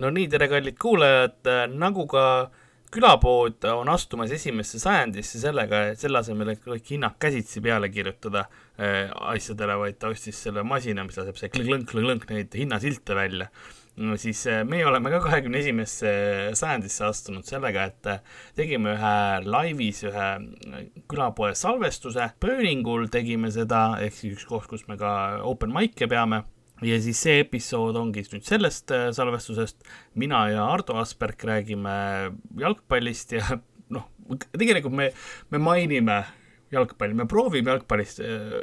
no nii, tere, kallid kuulajad, nagu ka külapood on astumas esimesse sajandisse sellega, et selle asemel, et kõik hinnad käsitsi peale kirjutada äh, asjadele, vaid ta ostis selle masina, mis laseb see klõnk-klõnk-klõnk neid hinnasilte välja. No siis äh, meie oleme ka kahekümne esimesse sajandisse astunud sellega, et äh, tegime ühe laivis ühe külapoe salvestuse, Pööningul tegime seda, ehk siis üks koht, kus me ka open mic'e peame ja siis see episood ongi nüüd sellest äh, salvestusest, mina ja Ardo Asperg räägime jalgpallist ja noh, tegelikult me, me mainime jalgpalli, me proovime jalgpallist äh,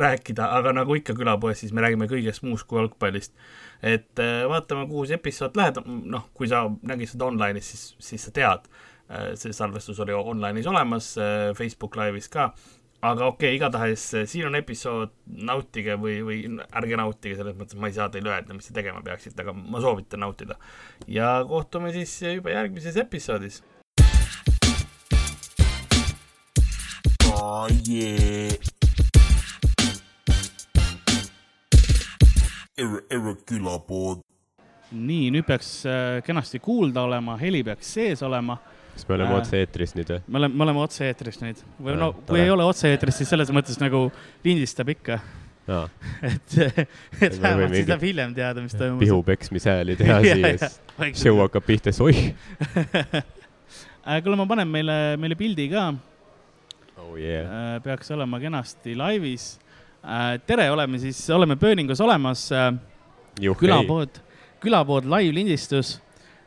rääkida, aga nagu ikka külapoes, siis me räägime kõigest muust kui jalgpallist. et äh, vaatame, kuhu see episood läheb, noh, kui sa nägid seda online'is, siis, siis sa tead äh,, see salvestus oli online'is olemas äh,, Facebook Live'is ka aga okei okay,, igatahes eh, siin on episood, nautige või, või ärge nautige, selles mõttes ma ei saa teile öelda, mis te tegema peaksite, aga ma soovitan nautida. ja kohtume siis juba järgmises episoodis. Oh, yeah. Erre, erre külapood. nii, nüüd peaks äh, kenasti kuulda olema, heli peaks sees olema kas me oleme äh, otse-eetris nüüd või? me oleme, me oleme otse-eetris nüüd või no kui tore. ei ole otse-eetris, siis selles mõttes nagu lindistab ikka no.. et, et vähemalt siis saab hiljem teada, mis toimub. pihu peksmishääli teha siia, siis show hakkab pihta, siis oih äh, kuule, ma panen meile, meile pildi ka. oh yeah. peaks olema kenasti laivis. Äh, tere, oleme siis, oleme Pööningus olemas. külapood, külapood live lindistus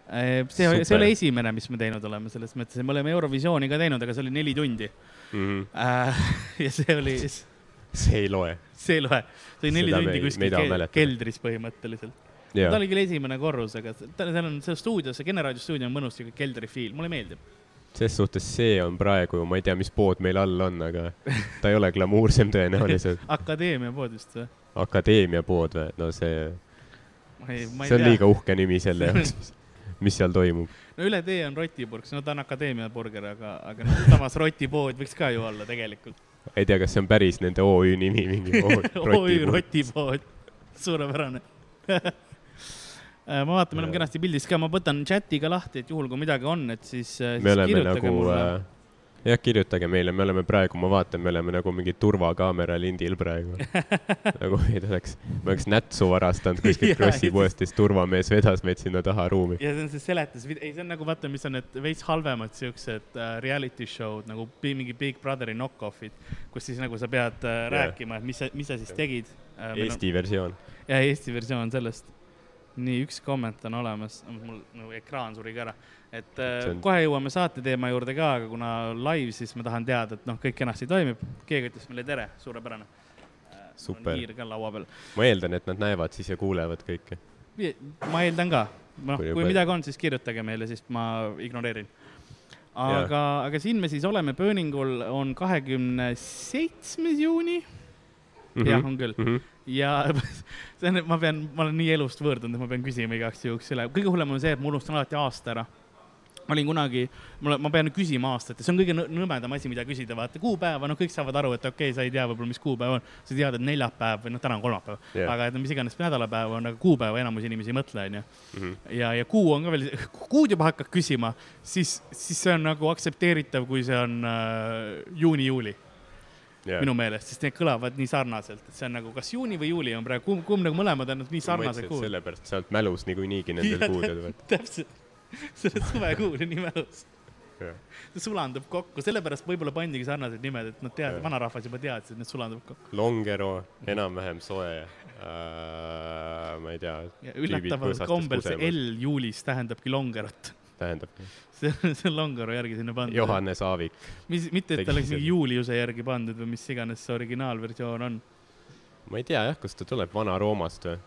Äh, see, see ei ole esimene, mis me teinud oleme, selles mõttes, et me oleme Eurovisiooni ka teinud, aga see oli neli tundi mm. -hmm. ja see oli. see ei loe. see ei loe, see oli neli Seda tundi kuskil ke keldris põhimõtteliselt. ta oli küll esimene korrus, aga seal on see stuudio, see Generaadio stuudio on mõnus siuke keldrifiil, mulle meeldib ses suhtes see on praegu, ma ei tea, mis pood meil all on, aga ta ei ole glamuursem tõenäoliselt akadeemia pood vist või? akadeemia pood või, no see, see on tea. liiga uhke nimi selle jaoks mis seal toimub? no üle tee on Rotiburg, no ta on akadeemia burger, aga, aga noh, samas Rotipood võiks ka ju olla tegelikult. ei tea, kas see on päris nende OÜ nimi, mingi OÜ Rotipood, suurepärane ma vaatan, me oleme kenasti pildis ka, ma võtan chati ka lahti, et juhul kui midagi on, et siis. me siis oleme nagu mulle. Äh, jah, kirjutage meile, me oleme praegu, ma vaatan, me oleme nagu mingi turvakaamera lindil praegu nagu meid oleks, me oleks nätsu varastanud kuskilt Krossi poest, siis turvamees vedas meid sinna taha ruumi. ja see on see seletus, ei, see on nagu vaata, mis on need veits halvemad siuksed uh, reality show'd nagu mingi Big Brotheri knock-off'id, kus siis nagu sa pead uh, yeah. rääkima, et mis sa, mis sa siis tegid uh,. Eesti no, versioon. ja Eesti versioon sellest. nii, üks komment on olemas, mul nagu ekraan suri ka ära et äh, on... kohe jõuame saate teema juurde ka, aga kuna live, siis ma tahan teada, et noh, kõik kenasti toimib. keegi ütles meile tere, suurepärane. Äh, super. hiir ka laua peal. ma eeldan, et nad näevad siis ja kuulevad kõike. ma eeldan ka. noh, kui juba... midagi on, siis kirjutage meile, siis ma ignoreerin. aga, aga siin me siis oleme, Pööningul on kahekümne seitsmes juuni mm. -hmm. jah, on küll mm. -hmm ja see on, ma pean, ma olen nii elust võõrdunud, et ma pean küsima igaks juhuks üle. kõige hullem on see, et ma unustan alati aasta ära ma olin kunagi, mul, ma pean küsima aastat ja see on kõige nõmedam asi, mida küsida, vaata kuupäeva, noh, kõik saavad aru, et okei okay,, sa ei tea võib-olla, mis kuupäev on. sa tead, et neljapäev või noh, täna on kolmapäev yeah., aga et mis iganes nädalapäev on, aga kuupäeva enamus inimesi ei mõtle, onju. Mhm. ja, ja kuu on ka veel, kuud juba hakkad küsima, siis, siis see on nagu aktsepteeritav, kui see on äh, juuni-juuli yeah. minu meelest, sest need kõlavad nii sarnaselt, et see on nagu kas juuni või juuli on praegu, kumb, kumb nagu mõlemad on nii sarnased kuud. sellepärast sa oled mälus niikuinii nendel kuudel. täpselt selle suvekuu oli mälus. see sulandub kokku, sellepärast võib-olla pandigi sarnased nimed, et nad teavad, vanarahvas juba teadis, et need sulanduvad kokku. Longero, enam-vähem soe äh,, ma ei tea. üllataval kombel see L juulis tähendabki Longerot tähendabki. see on, see on Longero järgi sinna pandud. Johannes Aavik. mis, mitte, et ta oleks mingi Juliuse järgi pandud või mis iganes see originaalversioon on. ma ei tea jah, kust ta tuleb, Vana-Roomast või?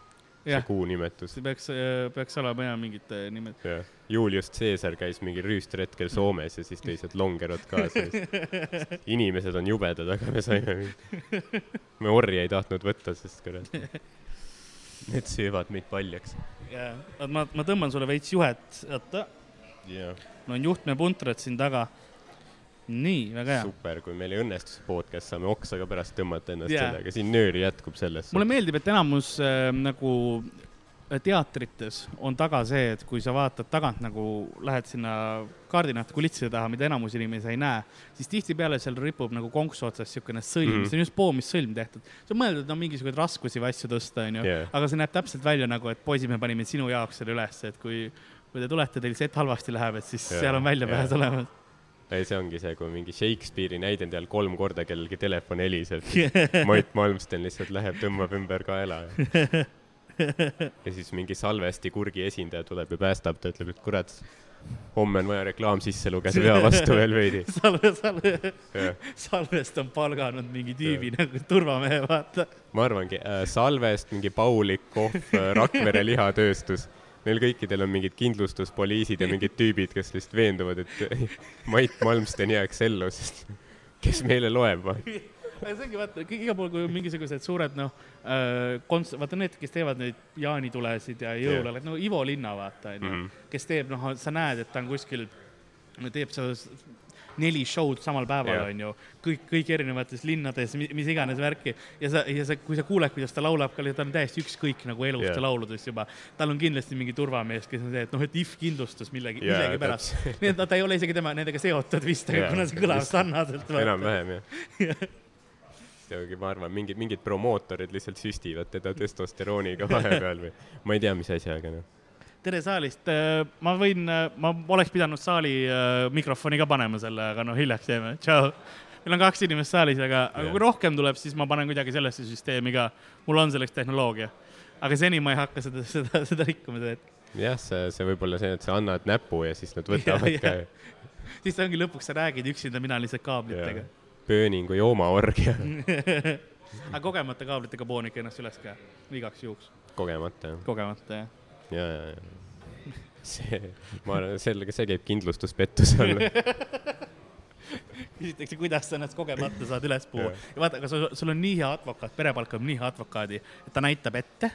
See kuu nimetus. see peaks, äh, peaks olema jah mingid nimed. Julius Caesar käis mingil rüüstretkel Soomes ja siis tõi sealt longerot kaasa inimesed on jubedad, aga me saime, me orje ei tahtnud võtta, sest kurat, need söövad meid paljaks. jaa, ma, ma tõmban sulle veits juhet, oota. mul on juhtmepuntrat siin taga nii, väga hea. super, kui meil ei õnnestu see podcast, saame oksa ka pärast tõmmata ennast yeah. sellega, siin nööri jätkub sellest. mulle meeldib, et enamus äh, nagu teatrites on taga see, et kui sa vaatad tagant nagu lähed sinna kaardinahte kulisside taha, mida enamus inimesi ei näe, siis tihtipeale seal ripub nagu konksu otsas niisugune sõlm mm, -hmm. see on just poomissõlm tehtud. see on mõeldud, et on mingisuguseid raskusi või asju tõsta, onju yeah., aga see näeb täpselt välja nagu, et poisid, me panime sinu jaoks selle ülesse, et kui, kui te tulete, teil set halvasti läheb, et siis yeah. seal on väljapääs yeah. olemas ei, see ongi see, kui mingi Shakespeare'i näidend all kolm korda kellelgi telefon heliseb yeah., Mait Malmsten lihtsalt läheb, tõmbab ümber kaela ja ja siis mingi Salvesti kurgi esindaja tuleb ja päästab ta, ütleb, et kurat, homme on vaja reklaam sisse lugeda, vea vastu veel veidi. salve, salve, Salvest on palganud mingi tüübi ja. nagu turvamehe, vaata. ma arvangi äh,, Salvest mingi Paulik, Kohv, äh, Rakvere lihatööstus neil kõikidel on mingid kindlustuspoliisid ja mingid tüübid, kes lihtsalt veenduvad, et Mait Malmsten jääks ellu, sest kes meile loeb, vaata aga see ongi vaata, igal pool, kui mingisugused suured noh äh,, konts-, vaata need, kes teevad neid jaanitulesid ja jõule yeah., no Ivo Linna vaata onju mm, -hmm. kes teeb, noh, sa näed, et ta on kuskil, teeb seda neli show'd samal päeval onju, kõik, kõik erinevates linnades, mis iganes värki ja sa, ja sa, kui sa kuuled, kuidas ta laulab, ta on täiesti ükskõik nagu elust yeah. ja lauludest juba. tal on kindlasti mingi turvamees, kes on see, et noh, et if kindlustus millegi millegipärast. nii et ta ei ole isegi tema nendega seotud vist yeah., kuna see kõlab sarnaselt. enam-vähem jah muidugi ma arvan, mingid, mingid promootorid lihtsalt süstivad teda testosterooniga vahepeal või ma ei tea, mis asjaga noh. Tere saalist, äh, ma võin, äh, ma oleks pidanud saali äh, mikrofoni ka panema selle, aga noh, hiljaks jääme, tšau. meil on kaks inimest saalis, aga, aga kui rohkem tuleb, siis ma panen kuidagi sellesse süsteemi ka. mul on selleks tehnoloogia. aga seni ma ei hakka seda, seda, seda rikkuma, seda hetke. jah, see, see võib olla see, et sa annad näpu ja siis nad võtavad ka. siis ongi lõpuks sa räägid üksinda, mina lihtsalt kaablitega pööningu joomaorgia aga kogemata kaablitega poon ikka ennast üles ka, igaks juhuks? kogemata, jah. kogemata, jah? Ja, ja, ja. see, ma arvan, sellega, see käib kindlustuspettuse alla küsitakse, kuidas sa ennast kogemata saad üles puua. ja vaata, aga sul, sul on nii hea advokaat, pere palkab nii hea advokaadi, et ta näitab ette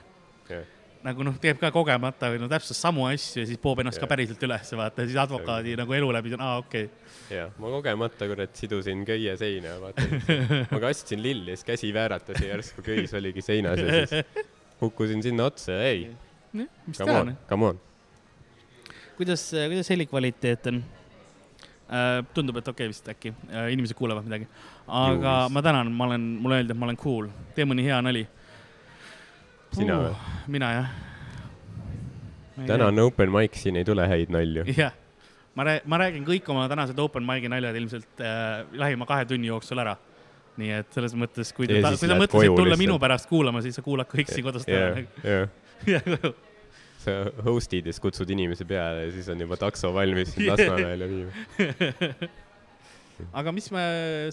yeah nagu noh, teeb ka kogemata või no täpselt samu asju ja siis poob ennast ja. ka päriselt üles, vaata, siis advokaadi ja. nagu elu läbi on, aa, okei okay.. jah, ma kogemata kurat sidusin köie seina, vaata. ma kastsin lilli ja siis käsi vääratas ja järsku köis oligi seinas ja siis kukkusin sinna otsa ja ei. Come on, come on. kuidas, kuidas heli kvaliteet on? Äh, tundub, et okei okay vist äkki, äh, inimesed kuulevad midagi. aga Juhis. ma tänan, ma olen, mulle öeldi, et ma olen cool, tee mõni hea nali sina või uh,? mina jah. täna on open mic, siin ei tule häid nalju. jah, ma räägin, ma räägin kõik oma tänased open mic'i naljad ilmselt äh, lähima kahe tunni jooksul ära. nii et selles mõttes, kui te, kui sa mõtlesid tulla lihtsalt. minu pärast kuulama, siis sa kuulad kõik siin kodust ära. jah, jah sa host'id ja siis kutsud inimesi peale ja siis on juba takso valmis Lasnamäele viima. Aga mis me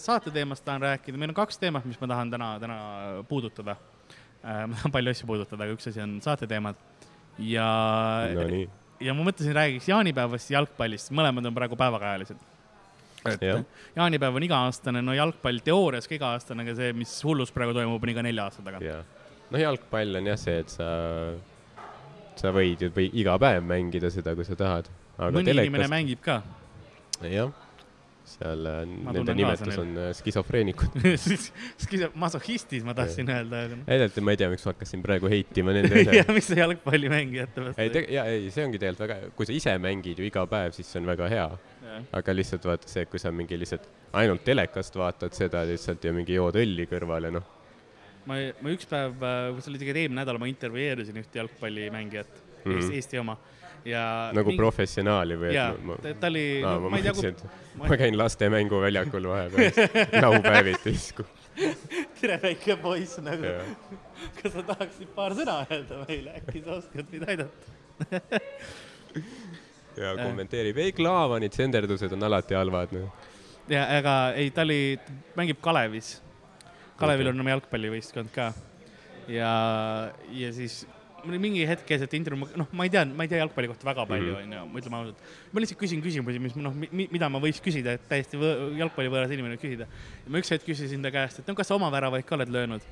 saate teemast tahan rääkida, meil on kaks teemat, mis ma tahan täna, täna puudutada. Äh, ma tahan palju asju puudutada, aga üks asi on saateteemad ja no,, ja ma mõtlesin, räägiks jaanipäevast ja jalgpallist, mõlemad on praegu päevakajalised. et ja. jaanipäev on iga-aastane, no jalgpall teoorias ka iga-aastane, aga see, mis hullus praegu toimub, on iga nelja aasta tagant. no jalgpall on jah see, et sa, sa võid ju või iga päev mängida seda, kui sa tahad. mõni telekast... inimene mängib ka. jah seal äh, nende nimetus on äh, skisofreenikud Skiso-, masohhistid ma tahtsin öelda, aga noh. tegelikult ma ei tea, miks ma hakkasin praegu heitima nende üle. ja miks sa jalgpallimängijate vastu ei, ja ei, see ongi tegelikult väga, kui sa ise mängid ju iga päev, siis see on väga hea. aga lihtsalt vaata see, kui sa mingi lihtsalt ainult telekast vaatad seda lihtsalt ja mingi jood õlli kõrval ja noh. Ma, ma üks päev, äh, see oli tegelikult eelmine nädal, ma intervjueerisin ühte jalgpallimängijat mm, -hmm. Eesti oma ja nagu mingi... professionaali või? jaa, ta oli no,, ma, ma ei tea, kui ma... käin laste mänguväljakul vahepeal laupäeviti siis, tere, väike poiss nagu. kas sa tahaksid paar sõna öelda meile, äkki sa oskad meid aidata ja kommenteerib, ei Klaavanid senderdused on alati halvad, noh. ja, aga ei, ta oli, mängib Kalevis. Kalevil on oma jalgpallivõistkond ka. ja, ja siis mingi hetk keset intervjuu, noh, ma ei tea, ma ei tea jalgpalli kohta väga palju, mhm. onju, ma ütleme ausalt. ma lihtsalt küsin küsimusi, mis noh, mida ma võiks küsida, et täiesti jalgpallivõõras inimene küsida. ma üks hetk küsisin ta käest, et no kas sa oma väravaid ka oled löönud?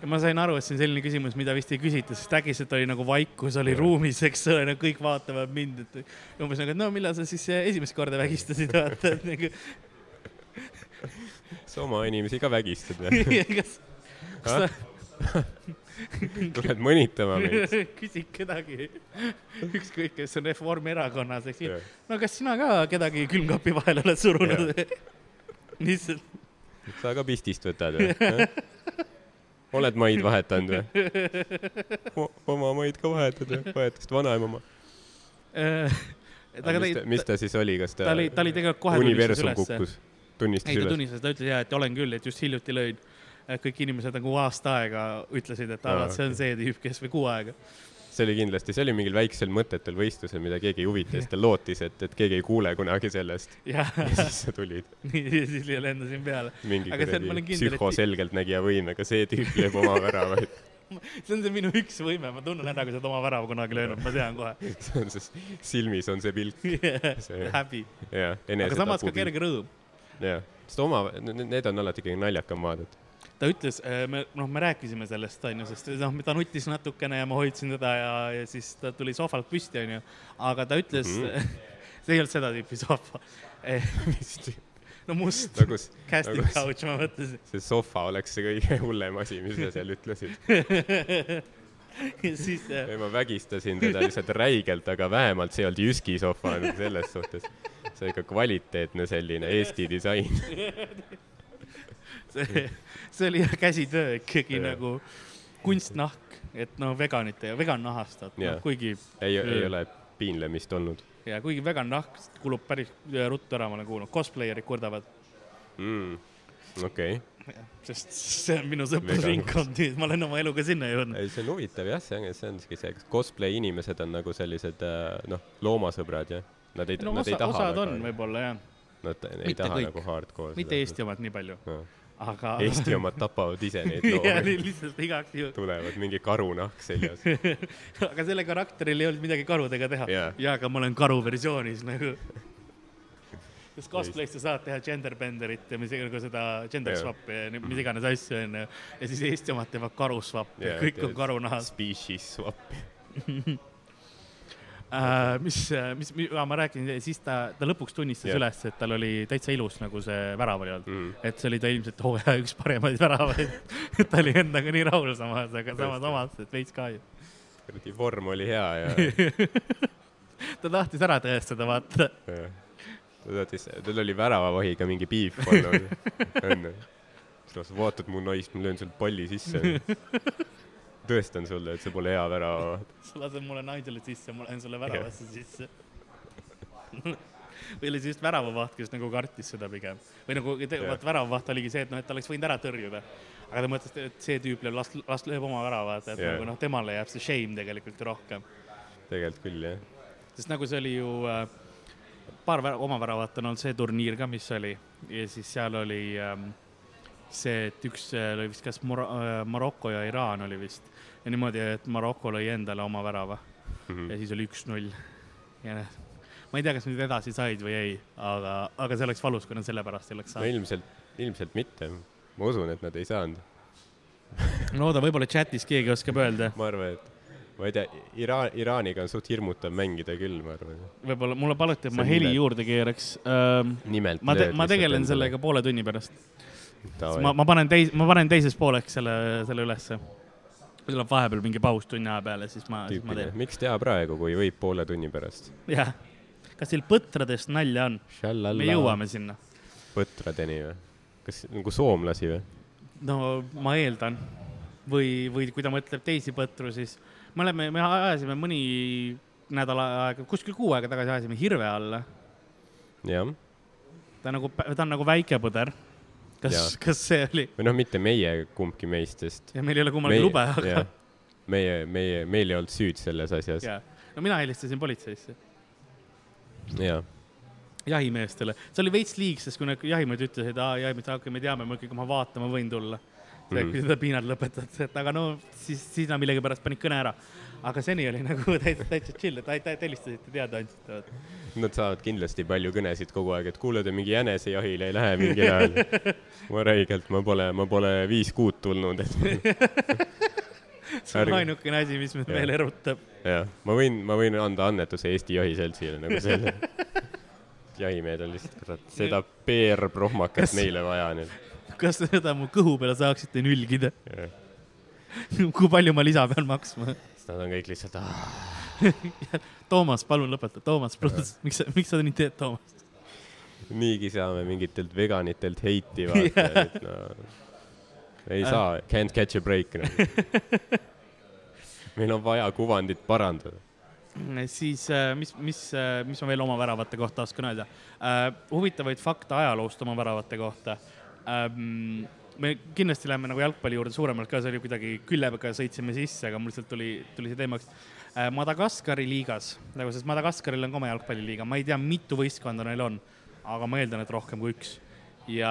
ja ma sain aru, et see on selline küsimus, mida vist ei küsita, sest äkitselt oli nagu vaikus oli ruumis, eks ole, kõik vaatavad mind, et umbes nagu, et no millal sa siis esimest korda vägistasid, vaata, et nagu. Sa oma inimesi ka vägistad või? kas, kas ta tuled mõnitama meid. küsid kedagi, ükskõik, kes on Reformierakonnas, eks ju no kas sina ka kedagi külmkapi vahele oled surunud? lihtsalt, sa ka pistist võtad või? oled maid vahetanud või? oma maid ka vahetad või? vahetasid vanaema oma. aga mis ta mis ta siis oli, kas ta, ta oli, ta oli tegelikult kohe universum kukkus, tunnistas ei, ta üles? tunnistas, ta ütles ja, et olen küll, et just hiljuti lõin. kõik inimesed nagu aasta aega ütlesid, et aa see on see tüüp, kes või kuu aega. see oli kindlasti, see oli mingil väiksel mõttetul võistlusel, mida keegi ei huvita, siis ta lootis, et, et keegi ei kuule kunagi sellest. jah, ja siis sa tulid, nii, siis lendasin peale. mingi kuradi psühhoselgeltnägija võimega, see tüüp lööb oma väravaid. see on see minu üks võime, ma tunnen ära, kui sa oled oma värava kunagi löönud, ma tean kohe. see on siis, silmis on see pilk See- häbi, ja aga samas ka. kerge rõõm. jah, sest oma, need on alati kõige naljakam vaadata. ta ütles, me, noh, me rääkisime sellest, onju, sest noh, ta nuttis natukene ja ma hoidsin teda ja, ja siis ta tuli sohvalt püsti, onju. aga ta ütles mm. -hmm. see ei olnud seda tüüpi sohva. no must nagu s- casting nagu s- couch, ma mõtlesin. see sohva oleks see kõige hullem asi, mis sa seal ütlesid. ja siis äh, ma vägistasin teda lihtsalt räigelt, aga vähemalt see ei olnud Jyski sohva nagu selles suhtes. see ikka kvaliteetne selline Eesti disain. see, see oli jah käsitöö ikkagi Jah. nagu kunstnahk, et noh, veganite ja vegannahast, et Jah. noh, kuigi ei, ei ole piinlemist olnud ja kuigi vegannahk kulub päris äh, ruttu ära, ma olen kuulnud, cosplayerid kurdavad, mm.. okei okay., sest see on minu sõprusringkond, ma olen oma eluga sinna jõudnud. ei see on huvitav jah, see on, see ongi see, kas cosplay inimesed on nagu sellised äh, noh, loomasõbrad jah? Nad ei no nad ei osa, taha osad on võib-olla jah, nad ei Mitte taha kõik. nagu hardcore. mitte Eesti omad nii palju, no.. aga. Eesti omad tapavad ise neid jah, loomi, lihtsalt igaks juhuks. tulevad mingi karunahk seljas. aga selle karakteril ei olnud midagi karudega teha Jaa. ja aga ma olen karu versioonis nagu. Sest cosplay's sa saad teha gender bender'it ja mis iganes seda gender Jaa. swap'i ja mis iganes asju onju. ja siis Eesti omad teevad karu swap'i Jaa, kõik on karunahas Species swap. äh,. mis, mis, ma räägin, siis ta, ta lõpuks tunnistas Jah. üles, et tal oli täitsa ilus nagu see värav oli olnud Mm. et see oli ta ilmselt hooaja üks paremaid väravaid. ta oli endaga nii rahul samas, aga samas omas, et veits ka ju. kuradi vorm oli hea ja ta tahtis ära tõestada, vaata. ja. Ta tal oli väravavahiga mingi piif olnud enne. siis sa vaatad mu naist, ma löön sealt palli sisse. tõestan sulle, et see pole hea värav. sa lased mulle Nigel'i sisse, ma lähen sulle väravasse sisse. või oli see just väravavaht, kes nagu kartis seda pigem või nagu vaat väravavaht oligi see, et noh, et ta oleks võinud ära tõrjuda. aga ta mõtles, et see tüüp lööb, las, las lööb oma värava, et Jah. nagu noh, temale jääb see shame tegelikult rohkem. tegelikult küll jah. sest nagu see oli ju äh, paar oma väravat on olnud see turniir ka, mis oli ja siis seal oli ähm, see, et üks äh, oli vist kas Mor- äh, Maroko ja Iraan oli vist ja niimoodi, et Maroko lõi endale oma värava Mhm. ja siis oli üks-null. ja noh, ma ei tea, kas nad edasi said või ei, aga, aga see oleks valus, kui nad selle pärast ei oleks no saanud. ilmselt, ilmselt mitte. ma usun, et nad ei saanud. no oota, võib-olla chatis keegi oskab öelda, ma arvan, et ma ei tea, Iraan, Iraaniga on suht hirmutav mängida küll, ma arvan. võib-olla mulle paluti, et ma heli nimelt- juurde keeraks ähm,. nimelt. ma ma tegelen sellega poole tunni pärast. ma, ma, panen teis-, ma panen teises pooleks selle, selle ülesse. tuleb vahepeal mingi paus tunni aja peale, siis ma, siis ma teen. miks teha praegu, kui võib poole tunni pärast? jah. kas teil põtradest nalja on? me jõuame sinna. põtradeni või? kas nagu soomlasi või? no ma eeldan. või, või kui ta mõtleb teisi põtru, siis me oleme, me ajasime mõni nädal aega, kuskil kuu aega tagasi ajasime hirve alla. jah, ta nagu, ta on nagu väike põder. kas kas see oli? või noh, mitte meie kumbki meist, sest ja meil ei ole kummalgi lube, aga jah. meie, meie, meil ei olnud süüd selles asjas. no mina helistasin politseisse, jaa, jahimeestele. see oli veits liig, sest kui need jahimehed ütlesid, aa, jahimehed, okei, me teame, ma ikkagi, kui ma vaatan, ma võin tulla. see, Mhm. kui seda piinad lõpetad, et aga no siis, siis nad millegipärast panid kõne ära. aga seni oli nagu täitsa, täitsa chill, et helistasite, teada andsite. nad saavad kindlasti palju kõnesid kogu aeg, et kuule, te mingi jänesejahile ei lähe mingil ajal. ma räigelt, ma pole, ma pole viis kuud tulnud, et see on ainukene asi, mis mind veel erutab. jah, ma võin, ma võin anda annetuse Eesti Jahiseltsile nagu selle. jahimehed on lihtsalt, kurat, seda PR-prohmakat meile vaja nüüd. kas te seda mu kõhu peale saaksite nülgida? kui palju ma lisa pean maksma siis nad on kõik lihtsalt Toomas, palun lõpeta, Toomas, miks sa, miks sa nii teed, Toomas? niigi saame mingitelt veganitelt heiti vaata et no ei Äh. saa, can't catch a break nagu. meil on vaja kuvandit parandada. siis äh, mis, mis, mis ma veel oma väravate kohta oskan öelda? huvitavaid fakte ajaloost oma väravate kohta. Me kindlasti läheme nagu jalgpalli juurde suuremalt ka, see oli kuidagi küllega sõitsime sisse, aga mul lihtsalt tuli, tuli see teemaks. Madagaskari liigas, nagu sest Madagaskaril on ka oma jalgpalliliiga, ma ei tea, mitu võistkonda neil on, aga ma eeldan, et rohkem kui üks. ja,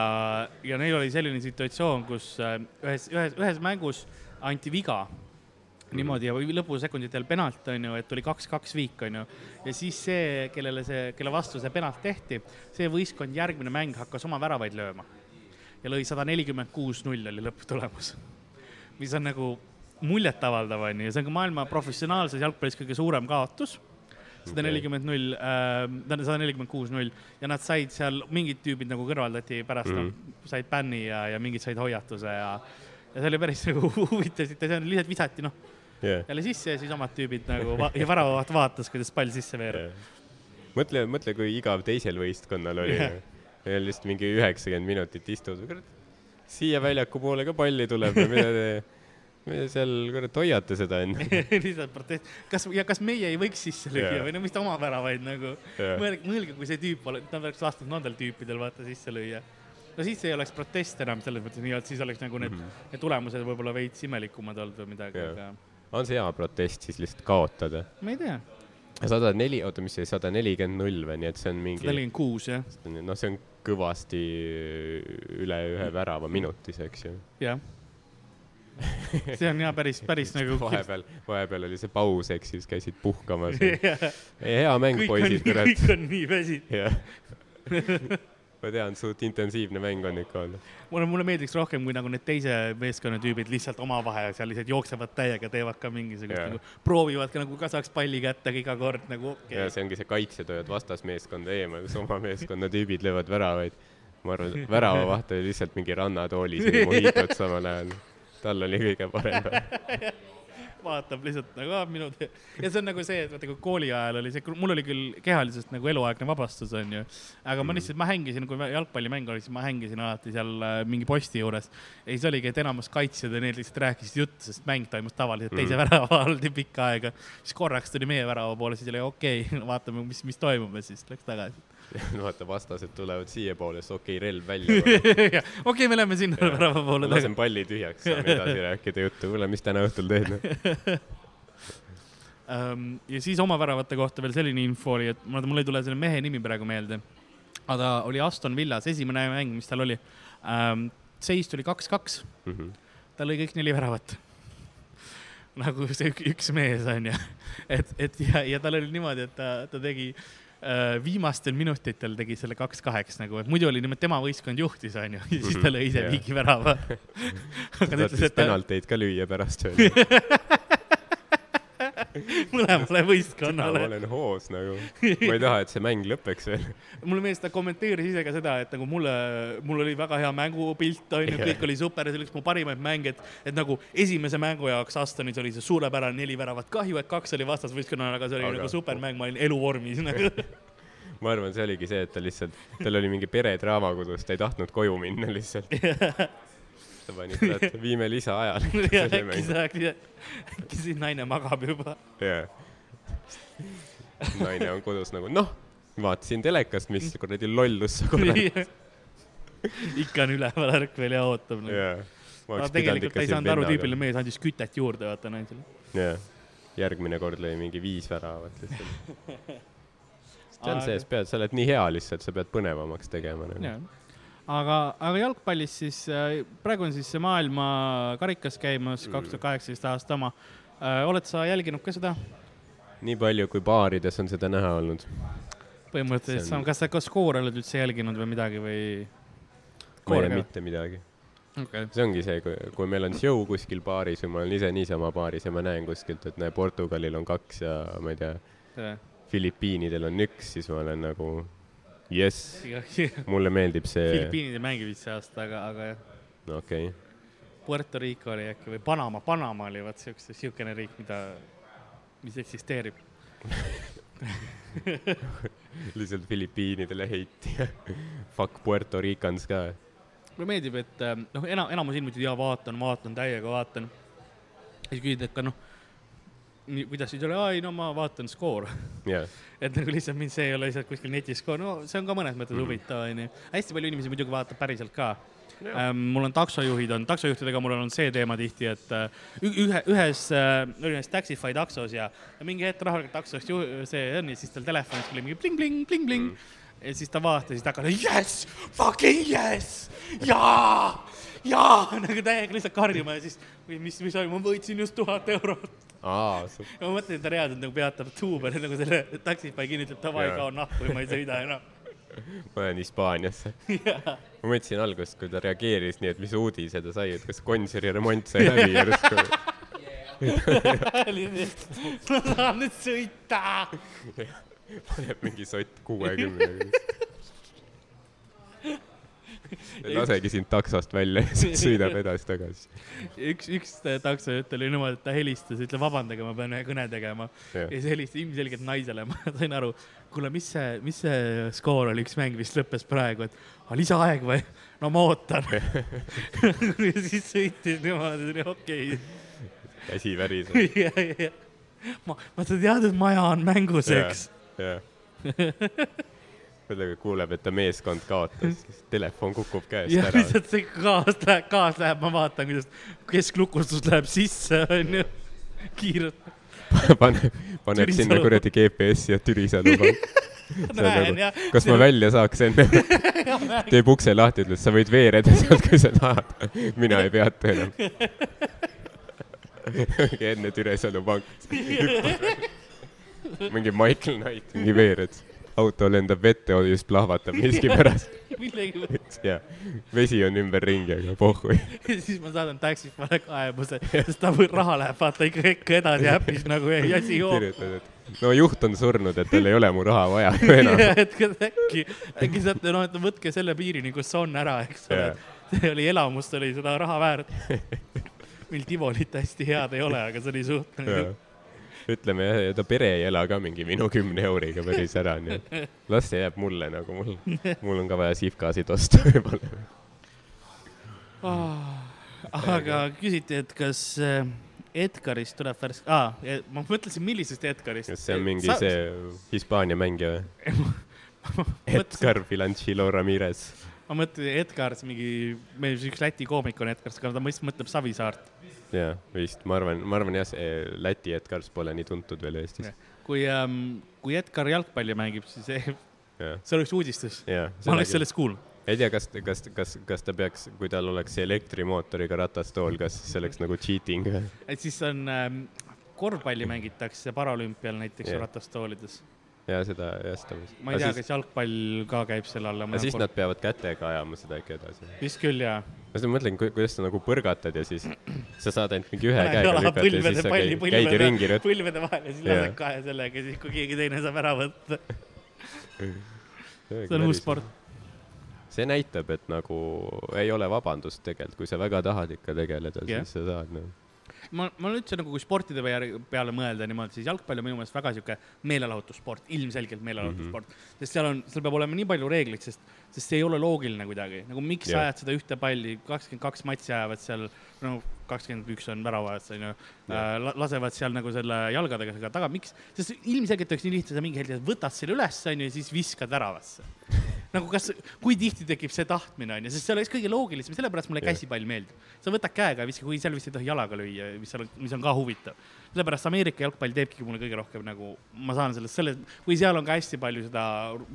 ja neil oli selline situatsioon, kus äh, ühes, ühes, ühes mängus anti viga niimoodi ja lõpusekunditel penalt onju, et tuli kaks-kaks viik onju. ja siis see, kellele see, kelle vastu see penalt tehti, see võistkond järgmine mäng hakkas oma väravaid lööma. Ja lõi sada nelikümmend kuus null oli lõpptulemus. mis on nagu muljetavaldav onju ja see on ka maailma professionaalses jalgpallis kõige suurem kaotus. sada nelikümmend null, tähendab sada nelikümmend kuus null ja nad said seal, mingid tüübid nagu kõrvaldati pärast mm. -hmm. said bänni ja, ja mingid said hoiatuse ja ja see oli päris nagu huvitav situatsioon, lihtsalt visati noh, jah, jälle sisse ja siis omad tüübid nagu va ja väravavaht vaatas, kuidas pall sisse veereb. mõtle, mõtle, kui igav teisel võistkonnal oli yeah.. Veel lihtsalt mingi üheksakümmend minutit istud, kurat, siia väljaku poole ka palli tuleb ja mida te, mida seal, kurat, hoiate seda onju. lihtsalt protest, kas ja kas meie ei võiks sisse lüüa või no mis ta oma väravaid nagu, mõelge, mõelge, kui see tüüp oleks, ta oleks lasknud nendel tüüpidel vaata sisse lüüa. no siis ei oleks protest enam selles mõttes nii, et siis oleks nagu need mm. -hmm. need tulemused võib-olla veits imelikumad olnud või midagi, aga on see hea protest siis lihtsalt kaotada? ma ei tea, sada neli, oota, mis see sada nelikümmend null või, nii et see on sada mingi, nelikümmend kuus jah, noh, see on kõvasti üle ühe värava minutis, eks ju. jah. see on ja päris, päris nagu. vahepeal, vahepeal oli see paus, eks ju, siis käisid puhkamas. hea mäng, poisid, kurat. kõik on nii väsinud. ma tean, suht intensiivne mäng on ikka olnud. mulle, mulle meeldiks rohkem, kui nagu need teise meeskonna tüübid lihtsalt omavahel seal lihtsalt jooksevad täiega, teevad ka mingisugust Jaa. nagu, proovivad ka nagu, kas saaks palli kätte iga kord nagu okei ja okay.. see ongi see kaitsjad hoiavad vastasmeeskonda eemal, kus oma meeskonna tüübid löövad väravaid. ma arvan, et väravavaht oli lihtsalt mingi rannatoolis ja mohiitot samal ajal. tal oli kõige parem. vaatab lihtsalt nagu ah, minu tee. ja see on nagu see, et vaata kui kooli ajal oli see, mul oli küll kehalisest nagu eluaegne vabastus onju, aga ma lihtsalt, ma hängisin, kui jalgpallimäng oli, siis ma hängisin alati seal äh, mingi posti juures. ja siis oligi, et enamus kaitsjad ja need lihtsalt rääkisid juttu, sest mäng toimus tavaliselt teise Mhm. värava all pikka aega. siis korraks tuli meie värava poole, siis oli okei okay, vaatame, mis, mis toimub ja siis läks tagasi. vaata, vastased tulevad siiapoole, siis okei okay,, relv välja. okei, me läheme sinna värava poole lasen palli tühjaks, saame edasi rääkida juttu. kuule, mis täna õhtul teed? Ähm, ja siis oma väravate kohta veel selline info oli, et mul mul ei tule selle mehe nimi praegu meelde. aga ta oli Aston Villas, esimene mäng, mis tal oli. seis tuli kaks-kaks, Mhm. ta lõi kõik neli väravat. nagu see ük- üks mees on ju, et, et ja, ja tal oli niimoodi, et ta, ta tegi äh, viimastel minutitel tegi selle kaks-kaheks nagu, et muidu oli niimoodi tema võistkond juhtis onju, ja siis ta Mhm, lõi ise viigi värava. aga ta ütles, et ta penalteid ka lüüa pärast. mõlemale võistkonnale ma olen hoos nagu. ma ei taha, et see mäng lõpeks veel. mulle meeldis, ta kommenteeris ise ka seda, et nagu mulle, mul oli väga hea mängupilt, onju, kõik oli super ja see oli üks mu parimaid mänge, et, et nagu esimese mängu jaoks Astonis oli see suurepärane neli väravat, kahju, et kaks oli vastasvõistkonnal, aga see oli aga... nagu supermäng, ma olin eluvormis nagu. ma arvan, see oligi see, et ta lihtsalt, tal oli mingi peredraama kodus, ta ei tahtnud koju minna lihtsalt. Ta pani, et viime lisaajal. äkki sa, äkki siis naine magab juba. jah. naine on kodus nagu noh, vaatasin telekast, mis kuradi lollus sa korra. ikka on üleval ärkvel ja ootab nagu.. jah. aga tegelikult ta ei saanud aru, tüüpiline mees andis kütet juurde, vaata naisele. jah, järgmine kord lõi mingi viis väravat lihtsalt. see on see, sa pead, sa oled nii hea lihtsalt, sa pead põnevamaks tegema nagu. aga, aga jalgpallis siis äh, praegu on siis see maailma karikas käimas, kaks tuhat kaheksateist aasta oma äh,. oled sa jälginud ka seda nii palju, kui baarides on seda näha olnud. põhimõtteliselt on- on..., kas sa ka skoore oled üldse jälginud või midagi või? ma ei tea mitte midagi. okei, see ongi see, kui, kui meil on show kuskil baaris või ma olen ise niisama baaris ja ma näen kuskilt, et näe, Portugalil on kaks ja ma ei tea, Filipiinidel on üks, siis ma olen nagu jess, mulle meeldib see, Filipiinid ei mängi vist see aasta, aga, aga jah. okei okay.. Puerto Rico oli äkki või Panama, Panama oli vot siukse, siukene riik, mida, mis eksisteerib lihtsalt Filipiinidele heiti ja fuck Puerto Ricans ka. mulle meeldib, et äh, noh, enam, enamus inimesed, jaa, vaatan, vaatan, täiega vaatan. siis küsid, et ka noh, kuidas siis oli, ai, no ma vaatan skoor. Yeah.. et nagu lihtsalt mind see ei ole lihtsalt kuskil netis skoor, no see on ka mõnes mõttes mm -hmm. huvitav, onju. hästi palju inimesi muidugi vaatab päriselt ka. Ähm, mul on taksojuhid on, taksojuhtidega mul on see teema tihti, et äh, ühe, ühes äh,, olin ühes Taxify taksos ja, ja mingi hetk rahulikult taksost ju, see on ja siis tal telefonis tuli mingi pling-pling-pling-pling mm. ja siis ta vaatas, siis ta hakkas yes, fucking yes, jaa, jaa, nagu täiega lihtsalt karjuma ja siis, mis, mis oli, ma võitsin just tuhat eurot. Ma mõtlen, et ta reaalselt nagu peatab tuube, nagu selle kinni ütleb davai, kao nahku ja ma ei sõida enam. Ma lähen Hispaaniasse. Yeah.. ma mõtlesin alguses, kui ta reageeris nii, et mis uudise ta sai, et kas Gonsiori remont sai läbi järsku. Ma tahan nüüd sõita. paneb mingi sott kuuekümnega lasegi sind taksost välja ja siis sõidab edasi-tagasi. üks, üks taksojuht oli niimoodi, et ta helistas, ütleb vabandage, ma pean ühe kõne tegema. Ja, siis helistas ilmselgelt naisele, ma sain aru, kuule, mis see, mis see skoor oli, üks mäng vist lõppes praegu, et aga lisaaeg või? no ma ootan. Siis sõitis niimoodi, okei. Okay.. käsi väriseb ja, ja, ja ma, ma sa tead, et maja on mängus, eks. jah kuidagi kuuleb, et ta meeskond kaotas, telefon kukub käest ja, ära. lihtsalt see gaas läheb, gaas läheb, ma vaatan, kuidas kesklukustus läheb sisse, onju, kiirelt. Paneb, paneb sinna kuradi GPS-i ja Türisalu paneb näen jah. kas ma välja saaks enne? Teeb ukse lahti, ütleb, sa võid veereda sealt, kui sa tahad. mina ei peata enam. Enne Türisalu pank. mingi Michael Knight, mingi veered auto lendab vette, just plahvatab miskipärast jah, vesi on ümberringi, aga pohhui. Siis ma saadan Taxify'le kaebuse, sest ta raha läheb vaata ikka, ikka edasi äpis nagu ei asi joob. kirjutad, et no juht on surnud, et tal ei ole mu raha vaja enam. et äkki, äkki saate, noh, et võtke selle piirini, kus on ära, eks ole. Yeah.. see oli elamus, oli seda raha väärt. meil Tivolit hästi head ei ole, aga see oli suht nagu ütleme jah, ja ta pere ei ela ka mingi minu kümne euriga päris ära, nii et las see jääb mulle nagu mul, mul on ka vaja sihvkasid osta võib-olla oh,. aga küsiti, et kas äh, Edgarist tuleb värske ah,, ma mõtlesin, millisest Edgarist. kas see on mingi Sa... see Hispaania mängija või Edgar Filanchilo Ramirez. ma mõtlen, Edgar, see mingi, meil üks Läti koomik on Edgar, aga ta mõtleb Savisaart jaa, vist, ma arvan, ma arvan jah, see Läti Edgars pole nii tuntud veel Eestis. kui ähm,, kui Edgar jalgpalli mängib, siis see oleks uudistus. ma oleks sellest kuulnud. ei tea, kas, kas, kas, kas ta peaks, kui tal oleks elektrimootoriga ratastool, kas see oleks nagu cheating? et siis on ähm,, korvpalli mängitakse paralümpial näiteks yeah. ratastoolides ja seda, jah, seda vist. ma ei tea kas jalgpall ka käib selle alla. aga siis nad peavad kätega ajama seda äkki edasi. vist küll, jaa. ma siis mõtlen, kuidas sa nagu põrgatad ja siis sa saad ainult mingi ühe käega lükata ja siis sa käid, käid ringi. põlvede vahel ja siis lased kahe sellega ja siis, kui keegi teine saab ära võtta see on uus sport. see näitab, et nagu ei ole vabandust tegelikult, kui sa väga tahad ikka tegeleda yeah., siis sa saad nagu no ma, ma üldse nagu, kui sportide peale mõelda niimoodi, siis jalgpall on minu meelest väga sihuke meelelahutussport, ilmselgelt meelelahutussport mm. -hmm. sest seal on, seal peab olema nii palju reegleid, sest, sest see ei ole loogiline kuidagi, nagu miks yeah. sa ajad seda ühte palli, kakskümmend kaks matši ajavad seal, no kakskümmend üks on väravajad, onju yeah., lasevad seal nagu selle jalgadega taga, miks, sest ilmselgelt oleks nii lihtne, sa mingi hetk võtad selle üles, onju, ja siis viskad väravasse nagu kas, kui tihti tekib see tahtmine, onju, sest see oleks kõige loogilisem, sellepärast mulle yeah. käsipall meeldib. sa võtad käega ja viskad, kui seal vist ei tohi jalaga lüüa, mis seal, mis on ka huvitav. Sellepärast Ameerika jalgpall teebki mulle kõige rohkem nagu, ma saan sellest, selle, kui seal on ka hästi palju seda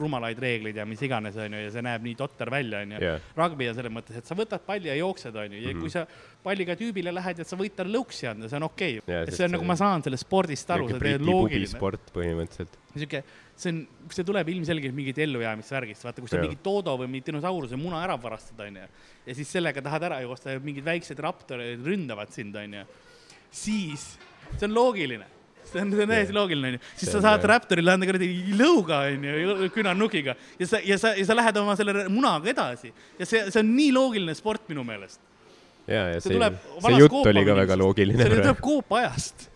rumalaid reegleid ja mis iganes, onju, ja see näeb nii totter välja, onju. rugby on selles mõttes, et sa võtad palli ja jooksed, onju, ja mm -hmm. kui sa palliga tüübile lähed ja sa võid talle lõuksi anda, see on okei okay.. see on nagu, ma saan sellest spordist aru, see on loogiline. sport põhimõtteliselt. niisugune see on, see tuleb ilmselgelt mingit ellujäämisvärgist, vaata, kui sa mingi Dodo või mingi dinosauruse muna ära varastad, onju, ja siis sellega tahad ära joosta ja mingid väiksed raptorid ründavad sind, onju, siis see on loogiline. See on, see on täiesti loogiline, onju. siis sa saad Raptorile anda kuradi lõuga, onju, künanukiga ja sa, ja sa, ja sa lähed oma selle munaga edasi. Ja see, see on nii loogiline sport minu meelest. Ja, ja see see, see jutt oli ka väga loogiline see tuleb koopajast.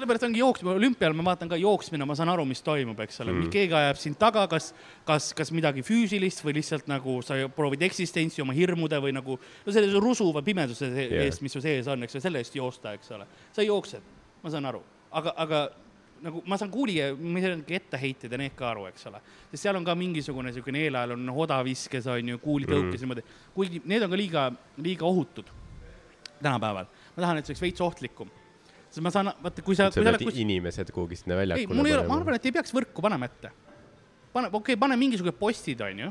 Sellepärast ongi jooksmine, olümpial ma vaatan ka jooksmine, ma saan aru, mis toimub, eks ole Mm. keegi ajab sind taga, kas, kas, kas midagi füüsilist või lihtsalt nagu sa proovid eksistentsi oma hirmude või nagu no selle rusuva pimeduse se- Jah. eest, mis su sees on, eks ole, selle eest joosta, eks ole. sa jooksed, ma saan aru, aga, aga nagu ma saan kuulija, ma saan etteheiteid ja need ka aru, eks ole. sest seal on ka mingisugune niisugune eelajal on odaviskes on ju, kuulitõukes mm. niimoodi, kuigi need on ka liiga, liiga ohutud tänapäeval. ma tahan, et see oleks veits ohtlikum. Sest ma saan, vaata, kui sa, sa pead kus... inimesed kuhugi sinna ei, väljakule mul ei ole, ma arvan, et ei peaks võrku panema ette. pane, okei okay,, pane mingisugused postid, onju.